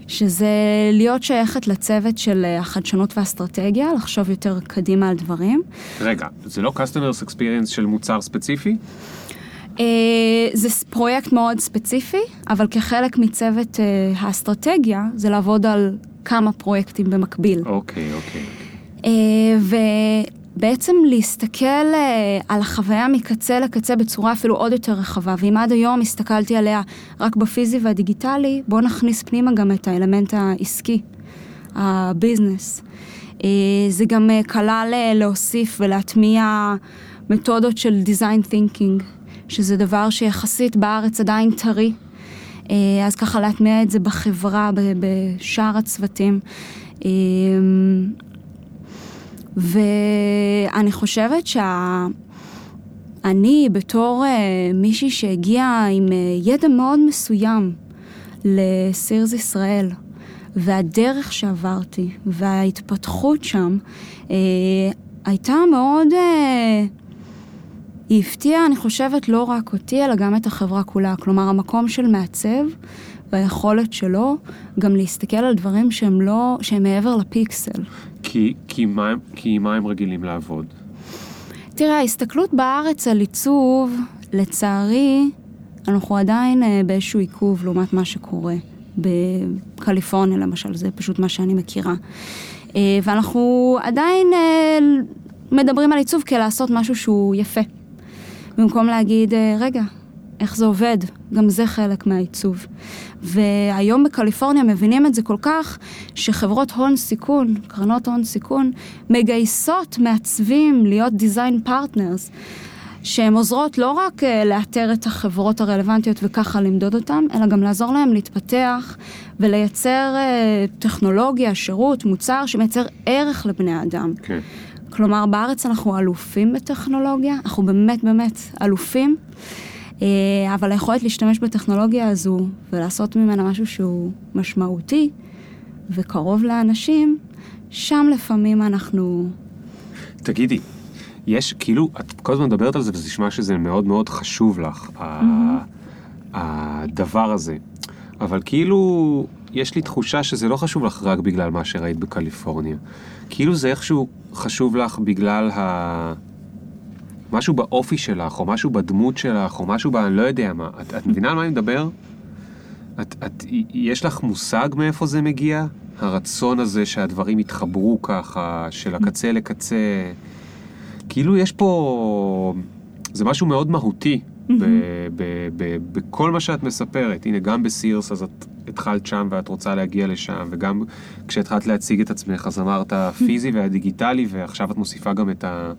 שזה להיות שייכת לצוות של החדשנות והאסטרטגיה, לחשוב יותר קדימה על דברים. רגע, זה לא Customers Experience של מוצר ספציפי? אה, זה פרויקט מאוד ספציפי, אבל כחלק מצוות אה, האסטרטגיה, זה לעבוד על כמה פרויקטים במקביל. אוקיי, אוקיי. אה, ובעצם להסתכל על החוויה מקצה לקצה בצורה אפילו עוד יותר רחבה, ואם עד היום הסתכלתי עליה רק בפיזי והדיגיטלי, בואו נכניס פנימה גם את האלמנט העסקי, הביזנס. זה גם כלל להוסיף ולהטמיע מתודות של design thinking, שזה דבר שיחסית בארץ עדיין טרי. אה, אז ככה להטמיע את זה בחברה, בשאר הצוותים. אה, ואני חושבת שאני בתור אה, מישהי שהגיעה עם ידע מאוד מסוים לסירס ישראל, והדרך שעברתי וההתפתחות שם הייתה מאוד... אה, היא הפתיעה, אני חושבת, לא רק אותי, אלא גם את החברה כולה. כלומר, המקום של מעצב והיכולת שלו גם להסתכל על דברים שהם לא, שהם מעבר לפיקסל. כי, כי, מה, כי מה הם רגילים לעבוד? תראה, ההסתכלות בארץ על עיצוב, לצערי, אנחנו עדיין אה, באיזשהו עיכוב לעומת מה שקורה. בקליפורניה למשל, זה פשוט מה שאני מכירה. אה, ואנחנו עדיין אה, מדברים על עיצוב כלעשות משהו שהוא יפה. במקום להגיד, אה, רגע, איך זה עובד? גם זה חלק מהעיצוב. והיום בקליפורניה מבינים את זה כל כך, שחברות הון סיכון, קרנות הון סיכון, מגייסות מעצבים להיות design partners, שהן עוזרות לא רק אה, לאתר את החברות הרלוונטיות וככה למדוד אותן, אלא גם לעזור להן להתפתח ולייצר אה, טכנולוגיה, שירות, מוצר שמייצר ערך לבני אדם. כן. כלומר, בארץ אנחנו אלופים בטכנולוגיה, אנחנו באמת באמת אלופים, אה, אבל היכולת להשתמש בטכנולוגיה הזו ולעשות ממנה משהו שהוא משמעותי וקרוב לאנשים, שם לפעמים אנחנו... תגידי, יש, כאילו, את כל הזמן מדברת על זה וזה נשמע שזה מאוד מאוד חשוב לך, ה- הדבר הזה. אבל כאילו, יש לי תחושה שזה לא חשוב לך רק בגלל מה שראית בקליפורניה. כאילו זה איכשהו חשוב לך בגלל ה... משהו באופי שלך, או משהו בדמות שלך, או משהו ב... אני לא יודע מה. את, את מבינה על מה אני מדבר? את, את, יש לך מושג מאיפה זה מגיע? הרצון הזה שהדברים יתחברו ככה, של הקצה לקצה. כאילו יש פה... זה משהו מאוד מהותי בכל מה שאת מספרת. הנה, גם בסירס, אז את התחלת שם ואת רוצה להגיע לשם, וגם כשהתחלת להציג את עצמך, אז אמרת הפיזי <laughs> והדיגיטלי, ועכשיו את מוסיפה גם את, ה-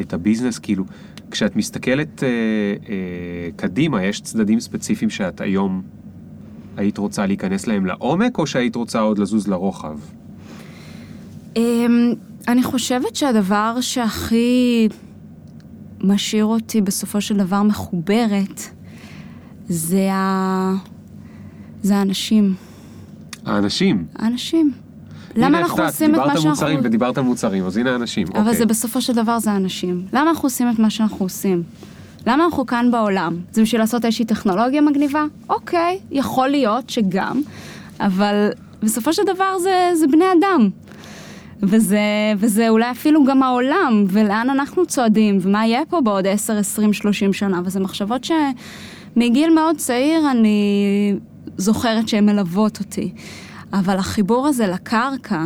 את הביזנס. כאילו, כשאת מסתכלת אה, אה, קדימה, יש צדדים ספציפיים שאת היום היית רוצה להיכנס להם לעומק, או שהיית רוצה עוד לזוז לרוחב? אמ, אני חושבת שהדבר שהכי משאיר אותי בסופו של דבר מחוברת, זה, ה... זה האנשים. האנשים. האנשים. למה אנחנו הפתעת, עושים את מה דיברת על מוצרים שאנחנו... ודיברת על מוצרים, אז הנה האנשים. אבל אוקיי. זה בסופו של דבר זה אנשים. למה אנחנו עושים את מה שאנחנו עושים? למה אנחנו כאן בעולם? זה בשביל לעשות איזושהי טכנולוגיה מגניבה? אוקיי, יכול להיות שגם, אבל בסופו של דבר זה, זה בני אדם. וזה, וזה אולי אפילו גם העולם, ולאן אנחנו צועדים, ומה יהיה פה בעוד 10, 20, 30 שנה, וזה מחשבות שמגיל מאוד צעיר אני זוכרת שהן מלוות אותי. אבל החיבור הזה לקרקע,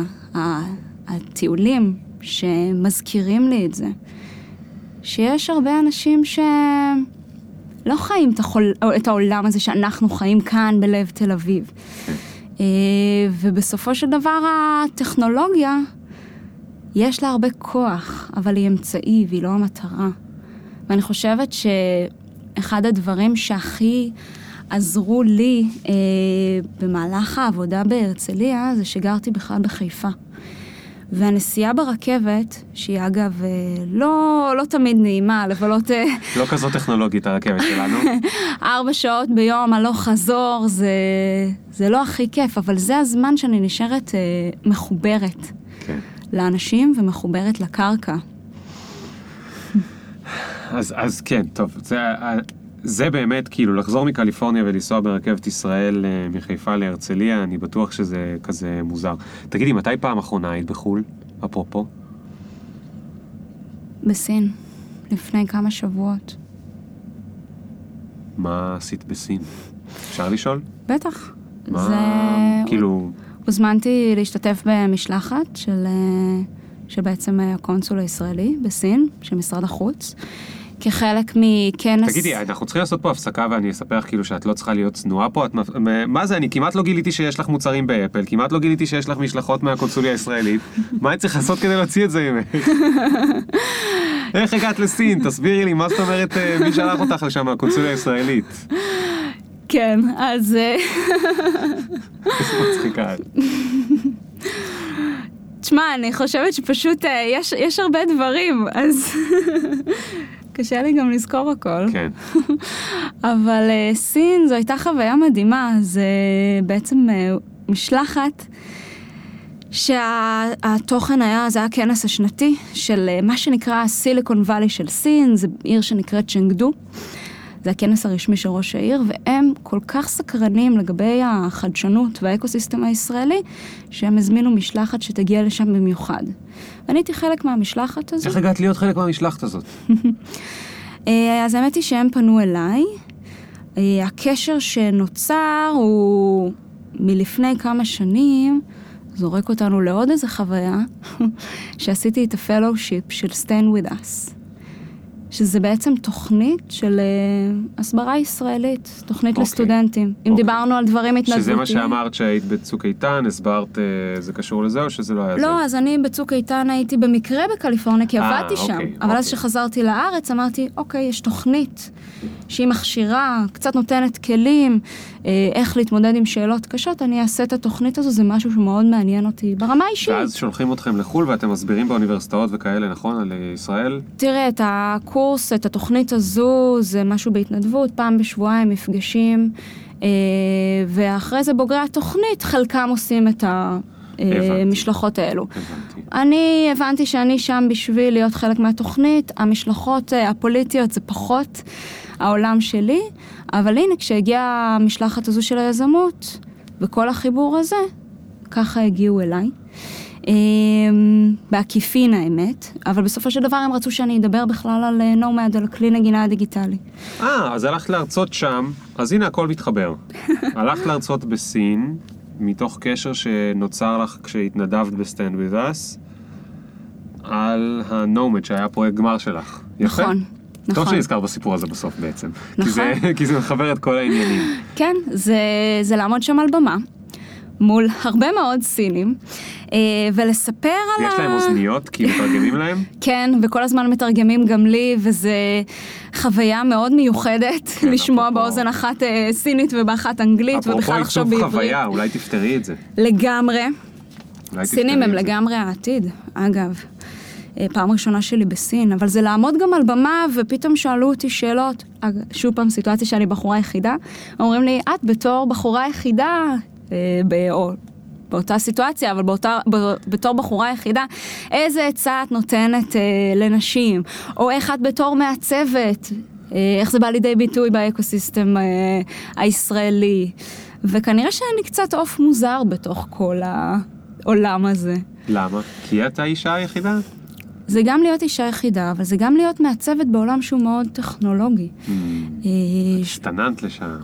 הטיולים שמזכירים לי את זה, שיש הרבה אנשים שלא חיים את, החול... את העולם הזה שאנחנו חיים כאן בלב תל אביב. אה, ובסופו של דבר הטכנולוגיה, יש לה הרבה כוח, אבל היא אמצעי והיא לא המטרה. ואני חושבת שאחד הדברים שהכי עזרו לי אה, במהלך העבודה בהרצליה, זה שגרתי בכלל בחיפה. והנסיעה ברכבת, שהיא אגב אה, לא, לא תמיד נעימה, לבלות אה, לא כזאת טכנולוגית הרכבת שלנו. <laughs> ארבע שעות ביום הלוך חזור, זה, זה לא הכי כיף, אבל זה הזמן שאני נשארת אה, מחוברת. לאנשים ומחוברת לקרקע. אז, אז כן, טוב, זה, זה באמת, כאילו, לחזור מקליפורניה ולנסוע ברכבת ישראל אה, מחיפה להרצליה, אני בטוח שזה כזה מוזר. תגידי, מתי פעם אחרונה היית בחו"ל? אפרופו. בסין, לפני כמה שבועות. מה עשית בסין? אפשר לשאול? בטח. מה, זה... כאילו, הוזמנתי להשתתף במשלחת של, אה, של בעצם אה, הקונסול הישראלי בסין, של משרד החוץ, כחלק מכנס... תגידי, אנחנו צריכים לעשות פה הפסקה ואני אספר לך כאילו שאת לא צריכה להיות צנועה פה, את, מה זה, אני כמעט לא גיליתי שיש לך מוצרים ב Apple, כמעט לא גיליתי שיש לך משלחות מהקונסוליה הישראלית, <laughs> מה אני צריך לעשות כדי להוציא את זה ממך? <laughs> איך הגעת לסין? תסבירי לי, מה זאת אומרת, אה, מי שלח אותך לשם מהקונסוליה הישראלית? <laughs> כן, אז... אה, מצחיקה. תשמע, אני חושבת שפשוט אה, יש, יש הרבה דברים, אז <laughs> קשה לי גם לזכור הכל. כן, <laughs> אבל אה, סין זו הייתה חוויה מדהימה, זה בעצם משלחת שהתוכן היה, זה היה הכנס השנתי של מה שנקרא סיליקון וואלי של סין, זה עיר שנקראת צ'נגדו. זה הכנס הרשמי של ראש העיר, והם כל כך סקרנים לגבי החדשנות והאקוסיסטם הישראלי, שהם הזמינו משלחת שתגיע לשם במיוחד. ואני הייתי חלק מהמשלחת הזו. איך הגעת להיות חלק מהמשלחת הזאת? <laughs> אה, אז האמת היא שהם פנו אליי. אה, הקשר שנוצר הוא מלפני כמה שנים, זורק אותנו לעוד איזה חוויה, <laughs> שעשיתי את ה fellowship של StandWithUs, שזה בעצם תוכנית של אה, הסברה ישראלית, תוכנית אוקיי. לסטודנטים. אם אוקיי. דיברנו על דברים התנדבותיים. שזה מה שאמרת שהיית בצוק איתן, הסברת, אה, זה קשור לזה או שזה לא היה זה? לא, אז אני בצוק איתן הייתי במקרה בקליפורניה, כי אה, עבדתי שם. אוקיי, אבל אז אוקיי. כשחזרתי לארץ אמרתי, אוקיי, יש תוכנית שהיא מכשירה, קצת נותנת כלים, אה, איך להתמודד עם שאלות קשות, אני אעשה את התוכנית הזו, זה משהו שמאוד מעניין אותי ברמה האישית. ואז שולחים אתכם לחו"ל ואתם מסבירים באוניברסיטאות וכאלה, נכון? על אה, ישראל? תראה, את הקורס, את התוכנית הזו, זה משהו בהתנדבות, פעם בשבועיים מפגשים, אה, ואחרי זה בוגרי התוכנית, חלקם עושים את הבנתי. המשלחות האלו. הבנתי. אני הבנתי שאני שם בשביל להיות חלק מהתוכנית, המשלחות הפוליטיות זה פחות העולם שלי, אבל הנה, כשהגיעה המשלחת הזו של היזמות, וכל החיבור הזה, ככה הגיעו אליי. אמ, בעקיפין האמת, אבל בסופו של דבר הם רצו שאני אדבר בכלל על אה, נומד, על כלי נגינה הדיגיטלי. אה, אז הלכת להרצות שם, אז הנה הכל מתחבר. <laughs> הלכת להרצות בסין, מתוך קשר שנוצר לך כשהתנדבת ב StandWithUs, על ה Nomad שהיה פרויקט גמר שלך. יפה. נכון, טוב נכון. שנזכרת בסיפור הזה בסוף בעצם. כי נכון. זה, כי זה מחבר את כל העניינים. כן, זה, זה לעמוד שם על במה, מול הרבה מאוד סינים, אה, ולספר על יש להם אוזניות, כי מתרגמים להם? <laughs> כן, וכל הזמן מתרגמים גם לי, וזה חוויה מאוד מיוחדת כן, <laughs> לשמוע אפרופו- באוזן אחת אה, סינית ובאחת אנגלית, אפרופו ובכלל לחשוב עיצוב בעברית. חוויה, אולי תפתרי את זה. לגמרי. סינים הם. לגמרי העתיד, אגב. אה, פעם ראשונה שלי בסין, אבל זה לעמוד גם על במה, ופתאום שאלו אותי שאלות. אג- שוב פעם, סיטואציה שאני בחורה יחידה, אומרים לי, את בתור בחורה יחידה, אה, או באותה סיטואציה, אבל באותה, בתור בחורה יחידה, איזה עצה את נותנת אה, לנשים, או איך את בתור מעצבת, אה, איך זה בא לידי ביטוי באקוסיסטם אה, הישראלי. וכנראה שאני קצת עוף מוזר בתוך כל העולם הזה. למה? כי את האישה היחידה? זה גם להיות אישה יחידה, אבל זה גם להיות מעצבת בעולם שהוא מאוד טכנולוגי. Hmm. אה, השתננת לשם.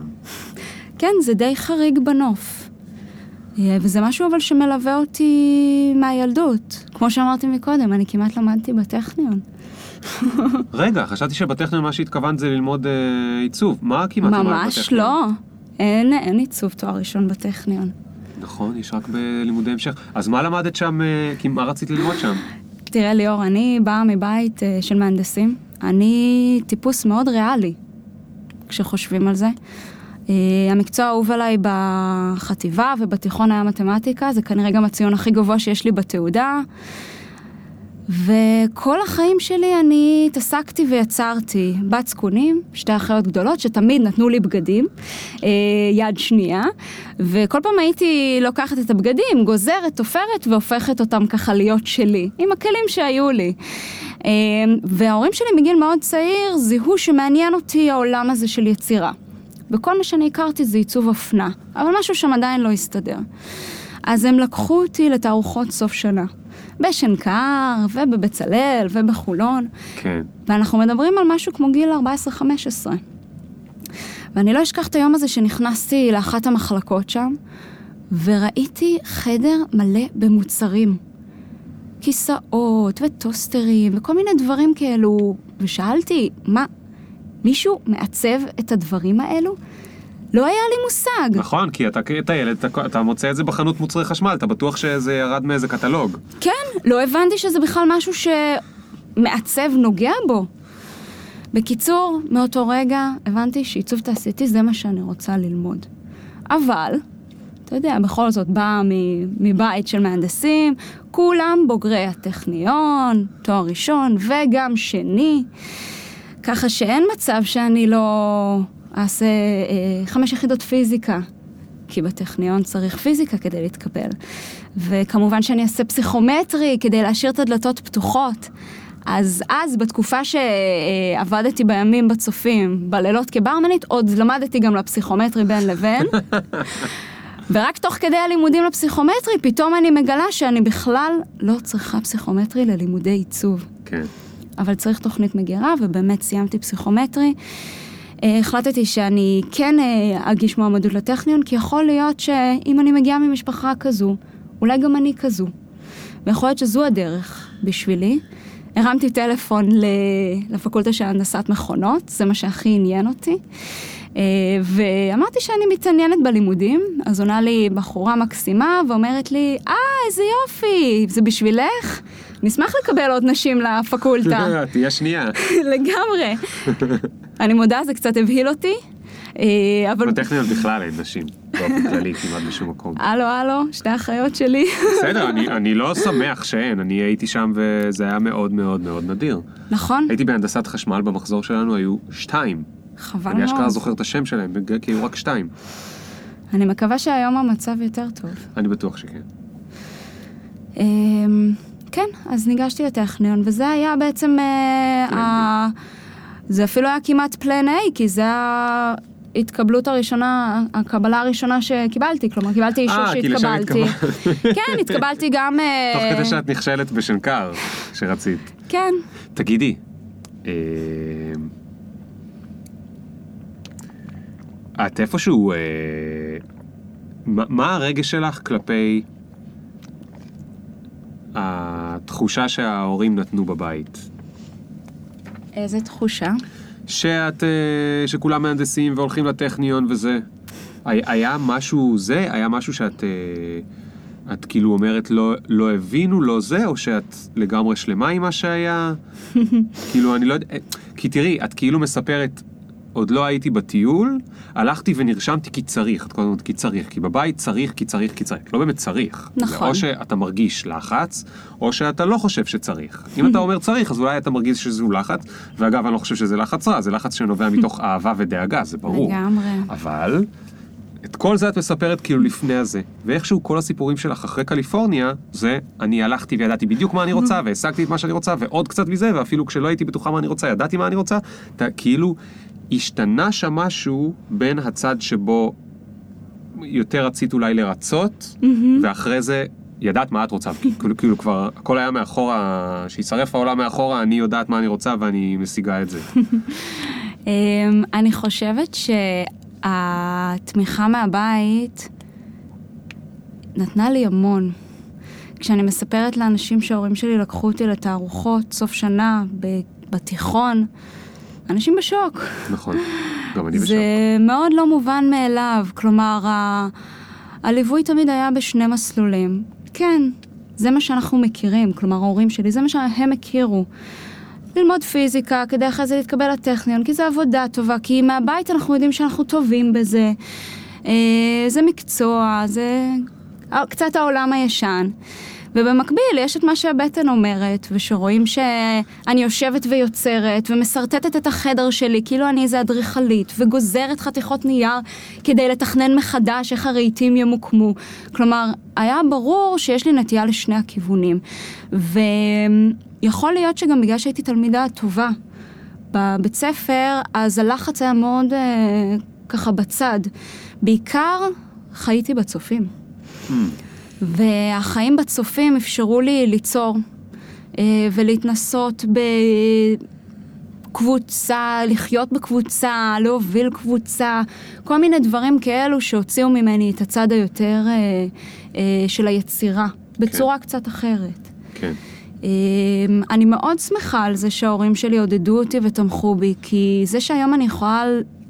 כן, זה די חריג בנוף. אה, וזה משהו אבל שמלווה אותי מהילדות. כמו שאמרתי מקודם, אני כמעט למדתי בטכניון. <laughs> רגע, חשבתי שבטכניון מה שהתכוונת זה ללמוד אה, עיצוב. מה כמעט למדת ממש בטכניון? לא. אין, אין עיצוב תואר ראשון בטכניון. נכון, יש רק בלימודי המשך. אז מה למדת שם, כי מה רצית ללמוד שם? <laughs> תראה ליאור, אני באה מבית אה, של מהנדסים. אני טיפוס מאוד ריאלי, כשחושבים על זה. אה, המקצוע האהוב עליי בחטיבה ובתיכון היה מתמטיקה, זה כנראה גם הציון הכי גבוה שיש לי בתעודה. וכל החיים שלי אני התעסקתי ויצרתי בת זקונים, שתי אחיות גדולות שתמיד נתנו לי בגדים, אה, יד שנייה, וכל פעם הייתי לוקחת את הבגדים, גוזרת, תופרת והופכת אותם ככה להיות שלי, עם הכלים שהיו לי. אה, וההורים שלי מגיל מאוד צעיר זיהו שמעניין אותי העולם הזה של יצירה. וכל מה שאני הכרתי זה עיצוב אופנה, אבל משהו שם עדיין לא הסתדר. אז הם לקחו אותי לתערוכות סוף שנה. בשנקר, ובבצלאל, ובחולון. כן. ואנחנו מדברים על משהו כמו גיל 14-15. ואני לא אשכח את היום הזה שנכנסתי לאחת המחלקות שם, וראיתי חדר מלא במוצרים. כיסאות וטוסטרים וכל מיני דברים כאלו, ושאלתי, מה, מישהו מעצב את הדברים האלו? לא היה לי מושג. נכון, כי אתה אתה ילד, אתה, אתה מוצא את זה בחנות מוצרי חשמל, אתה בטוח שזה ירד מאיזה קטלוג. כן, לא הבנתי שזה בכלל משהו שמעצב נוגע בו. בקיצור, מאותו רגע הבנתי שעיצוב תעשייתי זה מה שאני רוצה ללמוד. אבל, אתה יודע, בכל זאת באה מבית של מהנדסים, כולם בוגרי הטכניון, תואר ראשון וגם שני, ככה שאין מצב שאני לא אעשה אה, חמש יחידות פיזיקה. כי בטכניון צריך פיזיקה כדי להתקבל. וכמובן שאני אעשה פסיכומטרי כדי להשאיר את הדלתות פתוחות. אז אז, בתקופה שעבדתי בימים בצופים, בלילות כברמנית, עוד למדתי גם לפסיכומטרי בין לבין. <laughs> ורק תוך כדי הלימודים לפסיכומטרי, פתאום אני מגלה שאני בכלל לא צריכה פסיכומטרי ללימודי עיצוב. כן. אבל צריך תוכנית מגירה, ובאמת סיימתי פסיכומטרי. אה, החלטתי שאני כן אה, אגיש מועמדות לטכניון, כי יכול להיות שאם אני מגיעה ממשפחה כזו, אולי גם אני כזו. ויכול להיות שזו הדרך בשבילי. הרמתי טלפון לפקולטה של הנדסת מכונות, זה מה שהכי עניין אותי. אה, ואמרתי שאני מתעניינת בלימודים, אז עונה לי בחורה מקסימה ואומרת לי, אה, איזה יופי, זה בשבילך? נשמח לקבל עוד נשים לפקולטה. <laughs> תהיה שנייה. <laughs> לגמרי. <laughs> אני מודה, זה קצת הבהיל אותי, אה, אבל... בטכניון בכלל אין נשים, באופן כללי, כמעט בשום מקום. הלו, הלו, שתי אחיות שלי. בסדר, אני, אני לא שמח שאין, אני הייתי שם וזה היה מאוד מאוד מאוד נדיר. נכון, הייתי בהנדסת חשמל, במחזור שלנו היו שתיים. חבל אני אשכרה מאוד. זוכר את השם שלהם, כי היו רק שתיים. אני מקווה שהיום המצב יותר טוב. אני בטוח שכן. כן, אז ניגשתי לטכניון, וזה היה בעצם... אה, ה- זה אפילו היה כמעט פלן A, כי זה ההתקבלות הראשונה, הקבלה הראשונה שקיבלתי, כלומר, קיבלתי אישור אה, שהתקבלתי. התקבלת. כן, התקבלתי גם... אה, תוך כדי שאת נכשלת בשנקר, שרצית. כן. תגידי, אה, את איפשהו, מה הרגש שלך כלפי התחושה שההורים נתנו בבית? איזה תחושה. שאת, אה, שכולם מהנדסים והולכים לטכניון וזה. היה, משהו זה? היה משהו שאת אה, את כאילו אומרת לא, לא הבינו, לא זה, או שאת לגמרי שלמה עם מה שהיה? <laughs> כאילו, אני לא יודע, אה, כי תראי, את כאילו מספרת, עוד לא הייתי בטיול, הלכתי ונרשמתי כי צריך, את כל הזמן כי צריך, כי בבית צריך, כי צריך, כי צריך, לא באמת צריך. נכון. או שאתה מרגיש לחץ, או שאתה לא חושב שצריך. אם אתה אומר צריך, אז אולי אתה מרגיש שזהו לחץ, ואגב, אני לא חושב שזה לחץ רע, זה לחץ שנובע מתוך אהבה ודאגה, זה ברור. לגמרי. אבל, את כל זה את מספרת כאילו לפני הזה. ואיכשהו כל הסיפורים שלך אחרי קליפורניה, זה אני הלכתי וידעתי בדיוק מה אני רוצה, והשגתי את מה שאני רוצה, ועוד קצת מזה, ואפילו כשלא הייתי בטוחה מה אני רוצה, ידעתי מה אני רוצה. אתה, כאילו, השתנה שם משהו בין הצד שבו יותר רצית אולי לרצות, ואחרי זה ידעת מה את רוצה. <laughs> כאילו, כאילו כבר הכל היה מאחורה, שישרף העולם מאחורה, אני יודעת מה אני רוצה ואני משיגה את זה. <laughs> אמ, אני חושבת שהתמיכה מהבית נתנה לי המון. כשאני מספרת לאנשים שההורים שלי לקחו אותי לתערוכות סוף שנה בתיכון, אנשים בשוק. נכון, גם אני בשוק. זה מאוד לא מובן מאליו, כלומר, ה... הליווי תמיד היה בשני מסלולים. כן, זה מה שאנחנו מכירים, כלומר ההורים שלי, זה מה שהם הכירו. ללמוד פיזיקה, כדי אחרי זה להתקבל לטכניון, כי זה עבודה טובה, כי מהבית אנחנו יודעים שאנחנו טובים בזה. אה, זה מקצוע, זה קצת העולם הישן. ובמקביל יש את מה שהבטן אומרת, ושרואים שאני יושבת ויוצרת, ומשרטטת את החדר שלי, כאילו אני איזה אדריכלית, וגוזרת חתיכות נייר כדי לתכנן מחדש איך הרהיטים ימוקמו. כלומר, היה ברור שיש לי נטייה לשני הכיוונים. ויכול להיות שגם בגלל שהייתי תלמידה טובה בבית ספר, אז הלחץ היה מאוד אה, ככה בצד. בעיקר חייתי בצופים. Hmm. והחיים בצופים אפשרו לי ליצור אה, ולהתנסות בקבוצה, לחיות בקבוצה, להוביל קבוצה, כל מיני דברים כאלו שהוציאו ממני את הצד היותר אה, אה, של היצירה, בצורה קצת אחרת. כן. אני מאוד שמחה על זה שההורים שלי עודדו אותי ותמכו בי, כי זה שהיום אני יכולה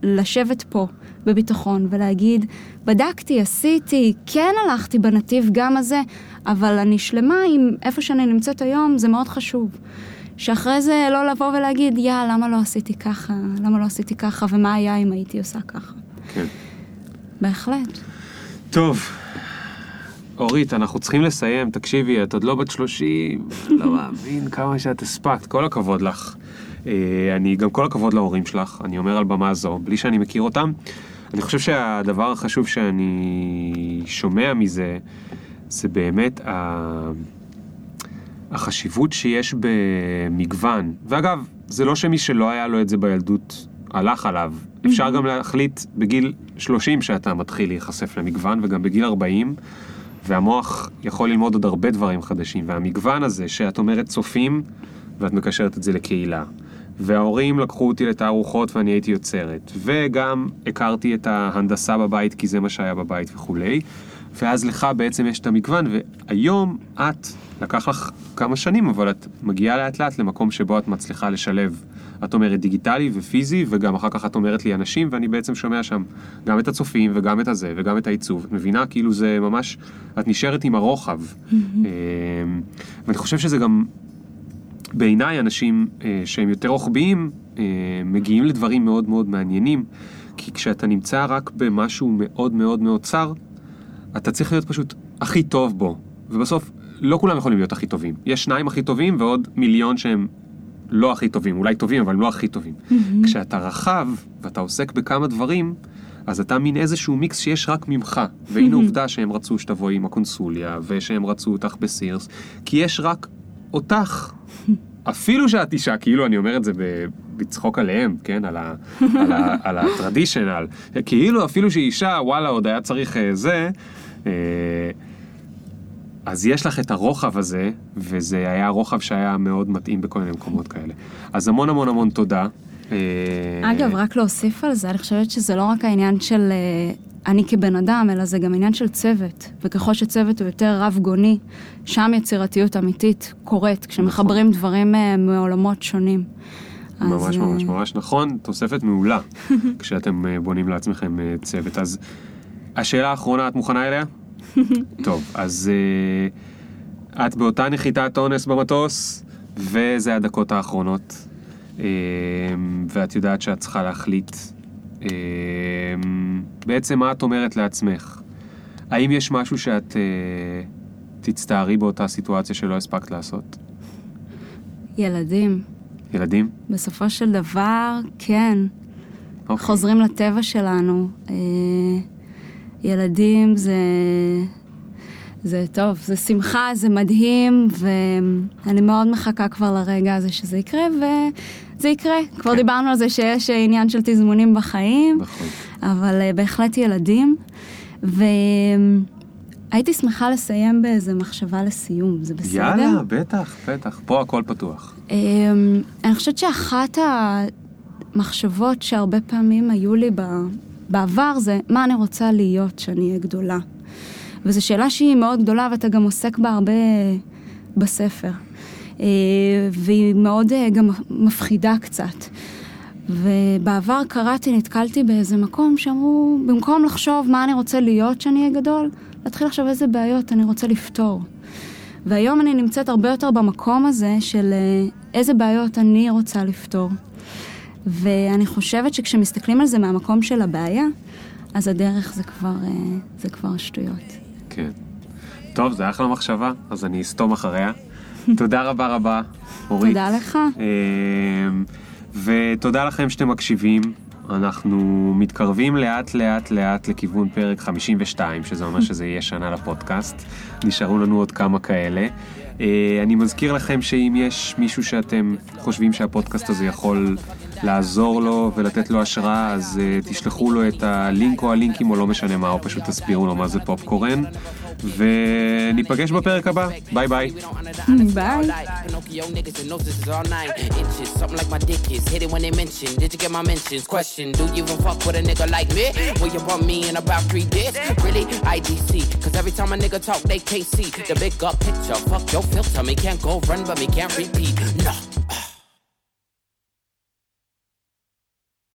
לשבת פה בביטחון ולהגיד, בדקתי, עשיתי, כן הלכתי בנתיב גם הזה, אבל אני שלמה עם איפה שאני נמצאת היום, זה מאוד חשוב. שאחרי זה לא לבוא ולהגיד, יא, למה לא עשיתי ככה, למה לא עשיתי ככה, ומה היה אם הייתי עושה ככה. כן. בהחלט. טוב, אורית, אנחנו צריכים לסיים, תקשיבי, את עוד לא בת 30, לא <laughs> מאמין כמה שאת הספקת, כל הכבוד לך. אה, אני גם כל הכבוד להורים שלך, אני אומר על במה זו, בלי שאני מכיר אותם. אני חושב שהדבר החשוב שאני שומע מזה, זה באמת ה... החשיבות שיש במגוון. ואגב, זה לא שמי שלא היה לו את זה בילדות הלך עליו. אפשר גם להחליט בגיל 30 שאתה מתחיל להיחשף למגוון, וגם בגיל 40, והמוח יכול ללמוד עוד הרבה דברים חדשים. והמגוון הזה, שאת אומרת צופים, ואת מקשרת את זה לקהילה. וההורים לקחו אותי לתערוכות ואני הייתי יוצרת. וגם הכרתי את ההנדסה בבית כי זה מה שהיה בבית וכולי. ואז לך בעצם יש את המגוון, והיום את, לקח לך כמה שנים, אבל את מגיעה לאט לאט למקום שבו את מצליחה לשלב. את אומרת דיגיטלי ופיזי, וגם אחר כך את אומרת לי אנשים, ואני בעצם שומע שם גם את הצופים, וגם את הזה, וגם את העיצוב. את מבינה? כאילו זה ממש, את נשארת עם הרוחב. אמ, ואני חושב שזה גם בעיניי אנשים אה, שהם יותר רוחביים אה, מגיעים לדברים מאוד מאוד מעניינים, כי כשאתה נמצא רק במשהו מאוד מאוד מאוד צר, אתה צריך להיות פשוט הכי טוב בו, ובסוף לא כולם יכולים להיות הכי טובים. יש שניים הכי טובים ועוד מיליון שהם לא הכי טובים, אולי טובים אבל לא הכי טובים. Mm-hmm. כשאתה רחב ואתה עוסק בכמה דברים, אז אתה מין איזשהו מיקס שיש רק ממך. והנה עובדה שהם רצו שתבואי עם הקונסוליה, ושהם רצו אותך בסירס, כי יש רק אותך. <laughs> אפילו שאת אישה, כאילו אני אומר את זה בצחוק עליהם, כן? על, ה, על, ה, <laughs> על הטרדישנל. כאילו אפילו שהיא אישה, וואלה, עוד היה צריך אה, זה. אה, אז יש לך את הרוחב הזה, וזה היה רוחב שהיה מאוד מתאים בכל מיני מקומות כאלה. אז המון המון המון תודה. אה, אגב, רק להוסיף על זה, אני חושבת שזה לא רק העניין של אני כבן אדם, אלא זה גם עניין של צוות. וככל שצוות הוא יותר רב-גוני, שם יצירתיות אמיתית קורית, כשמחברים נכון. דברים אה, מעולמות שונים. ממש אז... ממש אה, ממש נכון, תוספת מעולה, <laughs> כשאתם אה, בונים לעצמכם צוות. אז השאלה האחרונה, את מוכנה אליה? טוב, אז uh, את באותה נחיתת אונס במטוס, וזה הדקות האחרונות. Uh, ואת יודעת שאת צריכה להחליט אמ, בעצם מה את אומרת לעצמך? האם יש משהו שאת אה, תצטערי באותה סיטואציה שלא הספקת לעשות? ילדים. ילדים? בסופו של דבר, כן. Okay. אוקיי. חוזרים לטבע שלנו. אה, ילדים זה... זה טוב, זה שמחה, זה מדהים, ואני מאוד מחכה כבר לרגע הזה שזה יקרה, וזה יקרה. כבר כן. דיברנו על זה שיש עניין של תזמונים בחיים, נכון. אבל אה, בהחלט ילדים. והייתי שמחה לסיים באיזה מחשבה לסיום, זה בסדר? יאללה, בטח, בטח. פה הכל פתוח. אמ, אני חושבת שאחת המחשבות שהרבה פעמים היו לי ב- בעבר זה מה אני רוצה להיות כשאני אהיה גדולה. וזו שאלה שהיא מאוד גדולה ואתה גם עוסק בה הרבה בספר. אה, והיא מאוד אה, גם מפחידה קצת. ובעבר קראתי, נתקלתי באיזה מקום שאמרו, במקום לחשוב מה אני רוצה להיות כשאני אהיה גדול, להתחיל לחשוב איזה בעיות אני רוצה לפתור. והיום אני נמצאת הרבה יותר במקום הזה של אה, איזה בעיות אני רוצה לפתור. ואני חושבת שכשמסתכלים על זה מהמקום של הבעיה, אז הדרך זה כבר, אה, זה כבר שטויות. כן. טוב, זה אחלה מחשבה, אז אני אסתום אחריה. <laughs> תודה רבה רבה, אורית. תודה לך. אמ, ותודה לכם שאתם מקשיבים. אנחנו מתקרבים לאט לאט לאט לכיוון פרק 52, שזה אומר <laughs> שזה יהיה שנה לפודקאסט. נשארו לנו עוד כמה כאלה. אה, אני מזכיר לכם שאם יש מישהו שאתם חושבים שהפודקאסט הזה יכול לעזור לו ולתת לו השראה, אז uh, תשלחו לו את הלינק או הלינקים או לא משנה מה, או פשוט תסבירו לו מה זה פופקורן. וניפגש בפרק הבא, ביי ביי. ביי. Pinocchio niggas and noses is all nine inches. Something like my dick is. Hit it when they mention. Did you get my mentions? Question. Do you even fuck with a nigga like me? Will you bump me in about three days? Really? IDC. Cause every time a nigga talk, they can't see the big up picture. Fuck your filter. Me can't go run, but me can't repeat. No.